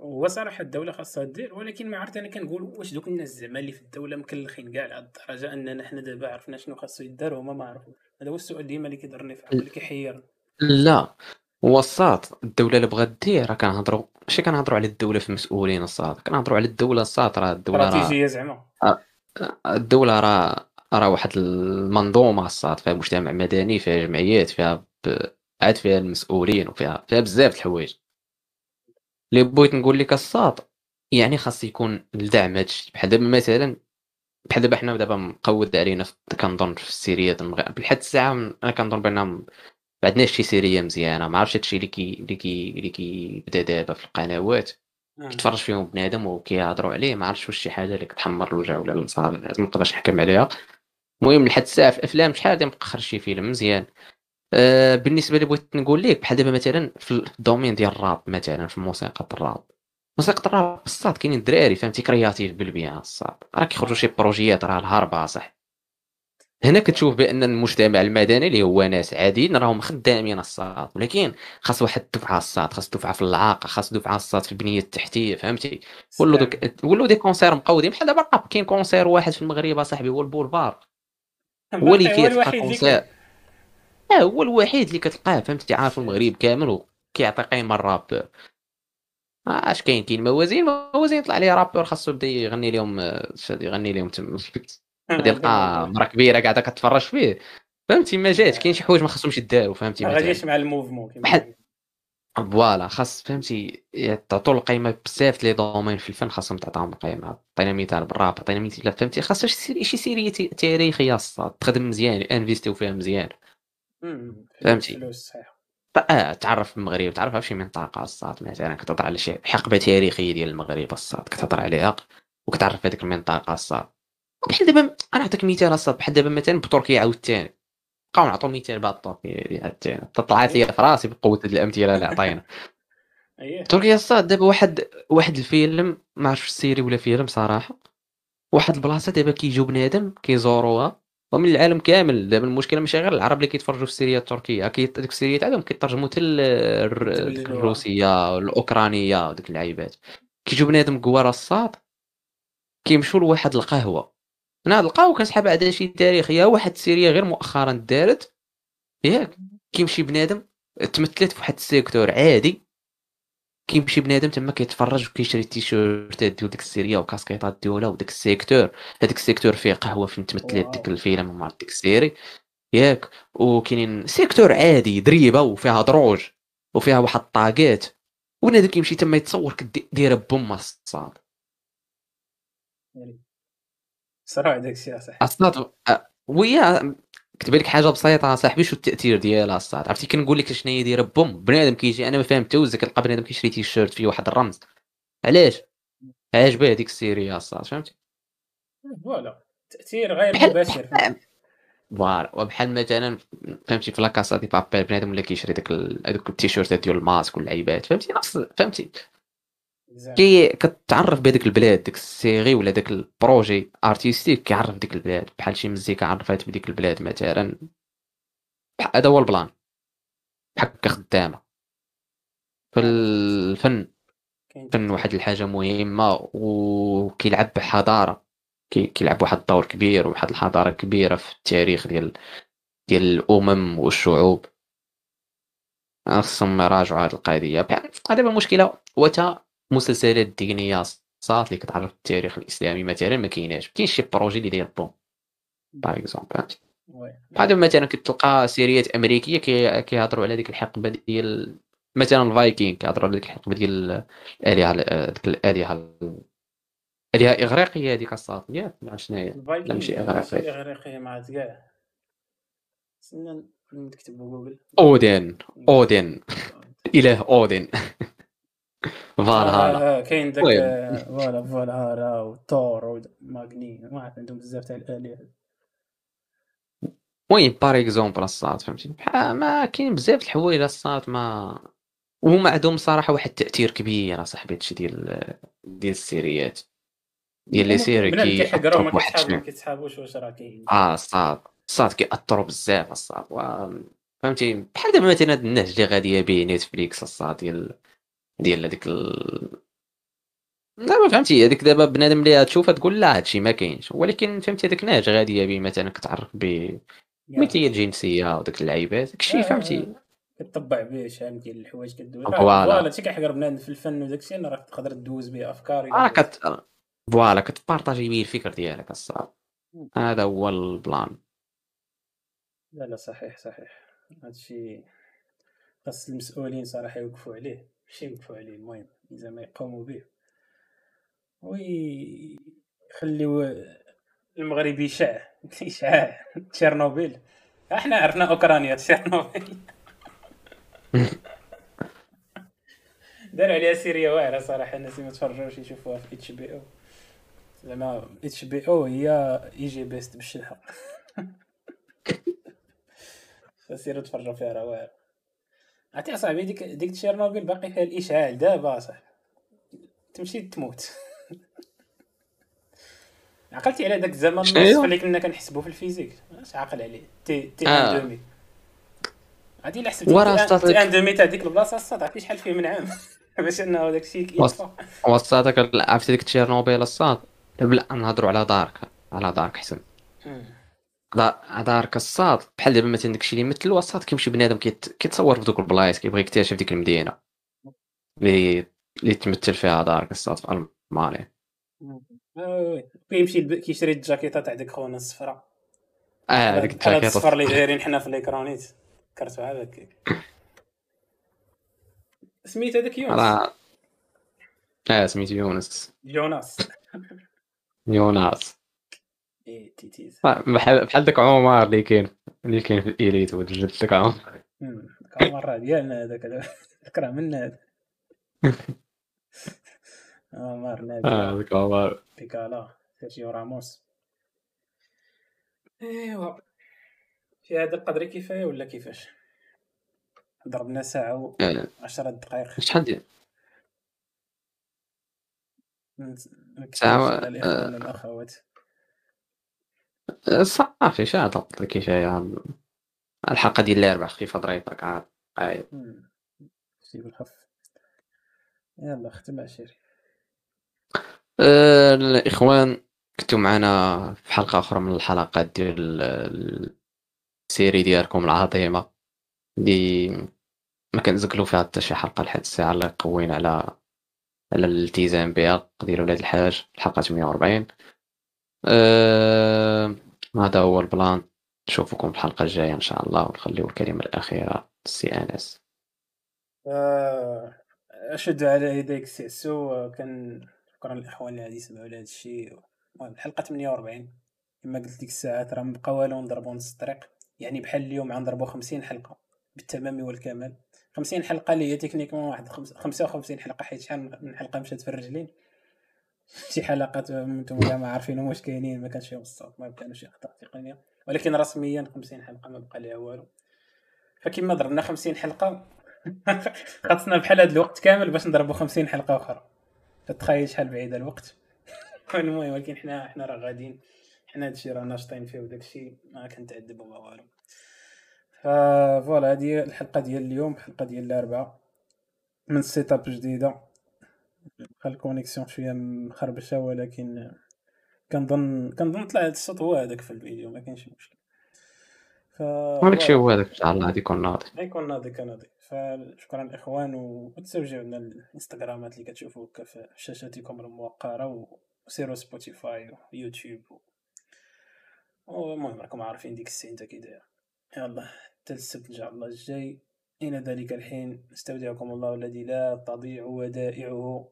هو صراحة الدولة خاصها دير ولكن ما عرفت أنا كنقول واش دوك الناس زعما اللي في الدولة مكلخين كاع لهاد الدرجة اننا حنا دابا عرفنا شنو خاصو يدار وهما ما عرفوا هذا هو السؤال ديما اللي كيضرني في عقلي كيحيرني لا الساط الدولة اللي بغات دير راه كنهضروا ماشي كنهضروا على الدولة في المسؤولين الساط كنهضروا على الدولة الساط راه الدولة راه استراتيجيه زعما. الدولة راه راه واحد المنظومة الصاد فيها مجتمع مدني فيها جمعيات فيها ب... عاد فيها المسؤولين وفيها فيها بزاف د الحوايج. اللي بغيت نقول لك الصاد يعني خاص يكون الدعم هادشي بحال دابا مثلا بحال دابا حنا دابا مقود علينا في- كنظن في السيريات المغرب. لحد الساعة أنا كنظن بان ما عندناش شي سيريه مزيانة. ما عرفتش هادشي اللي كي اللي كي اللي كيبدا دابا في القنوات. كيتفرج فيهم بنادم وكيهضروا عليه. ما عرفتش واش شي حاجة اللي كتحمر الوجه ولا الساط ما نقدرش نحكم عليها. المهم لحد الساعة في الافلام شحال هادي مقخر شي فيلم مزيان. بالنسبة لي بغيت نقول لك بحال دابا مثلا في ال domaine ديال الراب مثلا في موسيقى الراب. موسيقى الراب الساط كاينين الدراري فهمتي؟ créatifs بالبيان الساط. راه كيخرجوا شي بروجيات راه الهربه صح. هنا كتشوف بأن المجتمع المدني اللي هو ناس عاديين راهم خدامين الساط. ولكن خاص واحد الدفعة الصاد خاص دفعة في اللعاقه خاص دفعة الصاد في البنية التحتية فهمتي؟ ولو دوك ولو des concerts مقودين بحال دابا الراب. كاين concert واحد في المغرب أصاحبي هو البولفار. هو اللي كيتلقى concert آه هو الوحيد اللي كتلقاه فهمتي؟ عارف المغرب كامل وكيعطي قيمة الراب. اش كاين كاين موازين موازين طلع ليه rappeur خاصو يبدأ يغني لهم آه، يغني لهم تم. غادي يلقى مرا كبيرة قاعدة كتفرج فيه. فهمتي؟ ما جاتش. كاين شي حوايج ما خصهمش يداروا فهمتي؟ ما غاديش مع ال mouvement بحال- voilà خاص فهمتي؟ تعطوا القيمة بزاف les domaines في الفن خاصهم تعطاهم القيمه عطينا مثال بالراب عطينا مثال فهمتي؟ خاصها شي séri- شي série تاريخيه تخدم مزيان investi و فيها مزيان. فهمتي. آه تعرف المغرب تعرف على شي منطقه الصاد مثلا كتهضر على شي حقبة تاريخية ديال المغرب الصاد كتهضر عليها وكتعرف هذيك المنطقة الصاد. بحال دابا أنا نعطيك مثال الصاد بحال دابا مثلا بتركيا عاوتاني نبقاو نعطوا مثال بهاد التركيه طلعت لي في راسي بقوة الأمثلة اللي عطينا. اييه تركيا الصاد دابا واحد واحد الفيلم ما عرفتش série ولا فيلم صراحة. واحد البلاصة دابا كيجيو بنادم كيزوروها. ومن العالم كامل. دابا المشكلة ماشي غير العرب اللي كيتفرجوا في السيريات التركية. كي ديك السيريات عندهم كيترجموا حتى الروسية الاوكرانيه وديك اللعيبات. كيجيو بنادم كوار الصاد كيمشوا لواحد القهوة. أنا هاد القهوة كنسحب على شي تاريخيه واحد ال série غير مؤخرا دارت ياك. كيمشي بنادم تمثلت في واحد ال secteur عادي. كيمشي بنادم تما كيتفرج وكيشري التيشيرتات ديال ديك ال série وكاسكيطات ديالها وديك ال secteur. هذاك ال secteur فيه قهوة فين تمثلت واو. ديك الفيلم مع ديك ال série. ياك. وكاينين secteur عادي دريبة وفيها دروج وفيها واحد الطاقات وبنادم كيمشي تما يتصور كدي- دايره boom الصاد. صراحة داك الشيء صح الصاد أه، ويا كتبان لك حاجة بسيطة صاحبي شو التأثير ديالها الصاد عرفتي كنقول لك شنو هي دايره boom بنادم كيجي أنا ما فاهم حتى وزك كنلقى بنادم كيشري تيشيرت فيه واحد الرمز. علاش؟ عاجباه هذيك ال série الصاد فهمتي؟ voilà تأثير غير مباشر voilà وبحال مثلا فهمتي في La Casa de Papel بنادم ولا كيشري داك هذوك التيشيرتات ديال الماسك واللعيبات فهمتي؟ نفس فهمتي. كي كتعرف بهذيك البلاد ديك ال série ولا داك ال projet artistique كيعرف ديك البلاد. بحال شي مزيكا عرفات بديك البلاد مثلا هذا هو ال plan. بحال هكا خدامة. فالفن الفن. واحد الحاجة مهمة وكيلعب بحضارة. كي- كيلعب واحد الدور كبير وواحد الحضارة كبيرة في التاريخ ديال ديال الأمم والشعوب. خصهم يراجعوا هذه القضية. دابا المشكلة وتا مسلسلات دينية صات اللي كتعرف التاريخ الإسلامي مثلا ما كايناش كاين شي projet اللي داير boom par exemple. هذا مثلا كتلقى سيريات أمريكية كي- كيهضروا على ديك الحقبة ديال مثلا الفايكينغ كيهضروا على ديك الحقبة ديال الآلهة ديك الآلهة الالهه إغريقية هذيك الصاط ياك ما عرفتش شنو هي. الفايكنج لا، ماشي ماشي إغريقي. اغريقي ما عرفت كاع نكتب جوجل اودين اودين إله اودين فالهالا آه، كاين داك المهم. آه، voilà فالهالا وثور وماغني ما عرفت عندهم بزاف تاع الالهه المهم par exemple الصاد فهمتي؟ بحال ما كاين بزاف الحوايج الصاد ما وهما عندهم صراحة واحد التأثير كبير اصاحبي هادشي ديال ديال السيريات. ديال les séries كي ما كيتحابوش واش راه كاين. آه الصاد الصاد كيأثروا بزاف الصاد. فهمتي؟ بحال دابا مثلا هاد النهج اللي غاديه به Netflix الصاد ديال ديال هذيك ال... دابا فهمتي هذيك دابا بنادم اللي تشوفها تقول لا هادشي ما كاينش. ولكن فهمتي هذاك النهج غاديه به مثلا كتعرف ب مثليه الجنسية وداك اللعيبات داكشي فهمتي. كتطبع به شحال ديال الحوايج كدوز. voilà. voilà شي كيحقر بنادم في الفن وداك الشيء راه تقدر دوز به أفكار راه كت voilà كت partager بيه الفكر ديالك الصاد هذا هو ال plan. لا لا صحيح صحيح. هادشي خاص المسؤولين صراحة يوقفوا عليه. ماشي يوقفوا عليه المهم زعما يقوموا به. ويخليو المغرب يشع يشع تشيرنوبيل. إحنا عرفنا أوكرانيا تشيرنوبيل. دار عليها série واعرة صراحة الناس ما تفرجوش يشوفوها في إتش بي أو. زعما إتش بي أو هي EgyBest بالشلحة. فسيروا تفرجوا فيها راه واعرة. عرفتي اصاحبي ديك ديك تشيرنوبيل باقي فيها الاشعاع دابا اصاحبي تمشي تموت. عقلتي على داك الزمن؟ النصف اللي كنا كنحسبوا في الفيزيك. اش عاقل عليه. تي تي آه. دومي هادي اللي حسبتي تي ان- دومي تاع ديك البلاصة الصاد عرفتي شحال فيه من عام؟ باش إنه داك الشيء وص- يطفى وصاتك عرفتي ديك تشيرنوبيل الصاد لا نهضروا على دارك على دارك حسن. دا- دارك الصاد. بحال دابا مثلا داكشي اللي مثلوا الصاد كيمشي بنادم كيت... كيتصور في دوك البلايص كيبغي يكتشف ديك المدينة اللي اللي تمثل فيها دارك الصاد في ألمانيا. وي كيمشي كيشري الجاكيطة تاع ديك خونا الصفراء. آه ديك الجاكيطة الصفر اللي دايرين حنا في الإكرانيت. فكرتو على هكاك سميت هذاك يونس؟ آه سميتو يونس. جوناس تيتيز. بحال بحال داك عمر اللي كاين اللي كاين في الإليت وجد داك عمر. كان مرة ديالنا هذاك فكرة منا هذا. عمر آه نادي داك عمر. بيكالا سيرجيو راموس. إيوا. في هذا القدر كفايه ولا كيفاش؟ ضربنا ساعة و آه، 10 دقائق. شحال ديال نكتفي ساعة آه، آه، صافي شحال ضبط الكفايه الحلقة ديال الاربعاء خفيفه ظريفه كاع عايد. مم. شي بالخف يلا ختم عشيري. آه، الاخوان كنتو معنا في حلقة أخرى من الحلقات ديال ال- السيري ديالكم العظيمة اللي ما كنزقلو فيها حتى شي حلقة لحد الساعة اللي قوينا على على الالتزام بها ديال ولاد الحاج الحلقة 140 آه هذا هو البلان. نشوفكم في الحلقة الجاية إن شاء الله ونخليو الكلمة الأخيرة سي انس آه، أشد على يديك سي عسو كان شكرا للاخوان اللي غادي يسمعوا لهذا الشيء. المهم الحلقة 48 كما قلت ديك الساعات راه مبقى والو نضربوا نص الطريق. يعني بحال اليوم غنضربوا 50 حلقة بالتمام والكمال. 50 حلقة اللي هي techniquement واحد خمس- 55 حلقة حيت شحال من حلقة مشات في الرجلين. شي حلقات أنتم ما عارفين واش كاينين ما كانش فيهم الصوت ما كانوا شي اخطاء تقنية. ولكن رسميا 50 حلقة ما بقى ليها والو. فكما ضربنا 50 حلقة خاصنا بحال هذا الوقت كامل باش نضربوا 50 حلقة أخرى. تتخيل شحال بعيد الوقت. المهم ولكن حنا حنا راه غاديين. حنا هادشي راه ناشطين فيه وداكشي ما كنتعذبوا ما والو. فوالا هذه الحلقة ديال اليوم الحلقة ديال الأربعاء. من setup جديده بقى ال connexion شوية مخربشة ولكن كنظن كنظن طلع الصوت هو هذاك في الفيديو ما كاينش مشكل. ف الشيء هو هذاك ان شاء الله غادي يكون ناضي. غيكون ناضي كناضي فشكرا الإخوان وتسجلوا لنا الإنستغرامات اللي كتشوفوا هكا في شاشاتكم الموقرة وسيروا سبوتيفاي ويوتيوب المهم راكم عارفين ديك ال scène كي داير. يلا حتى السبت إن شاء الله الجاي. إلى ذلك الحين نستودعكم الله الذي لا تضيع ودائعه.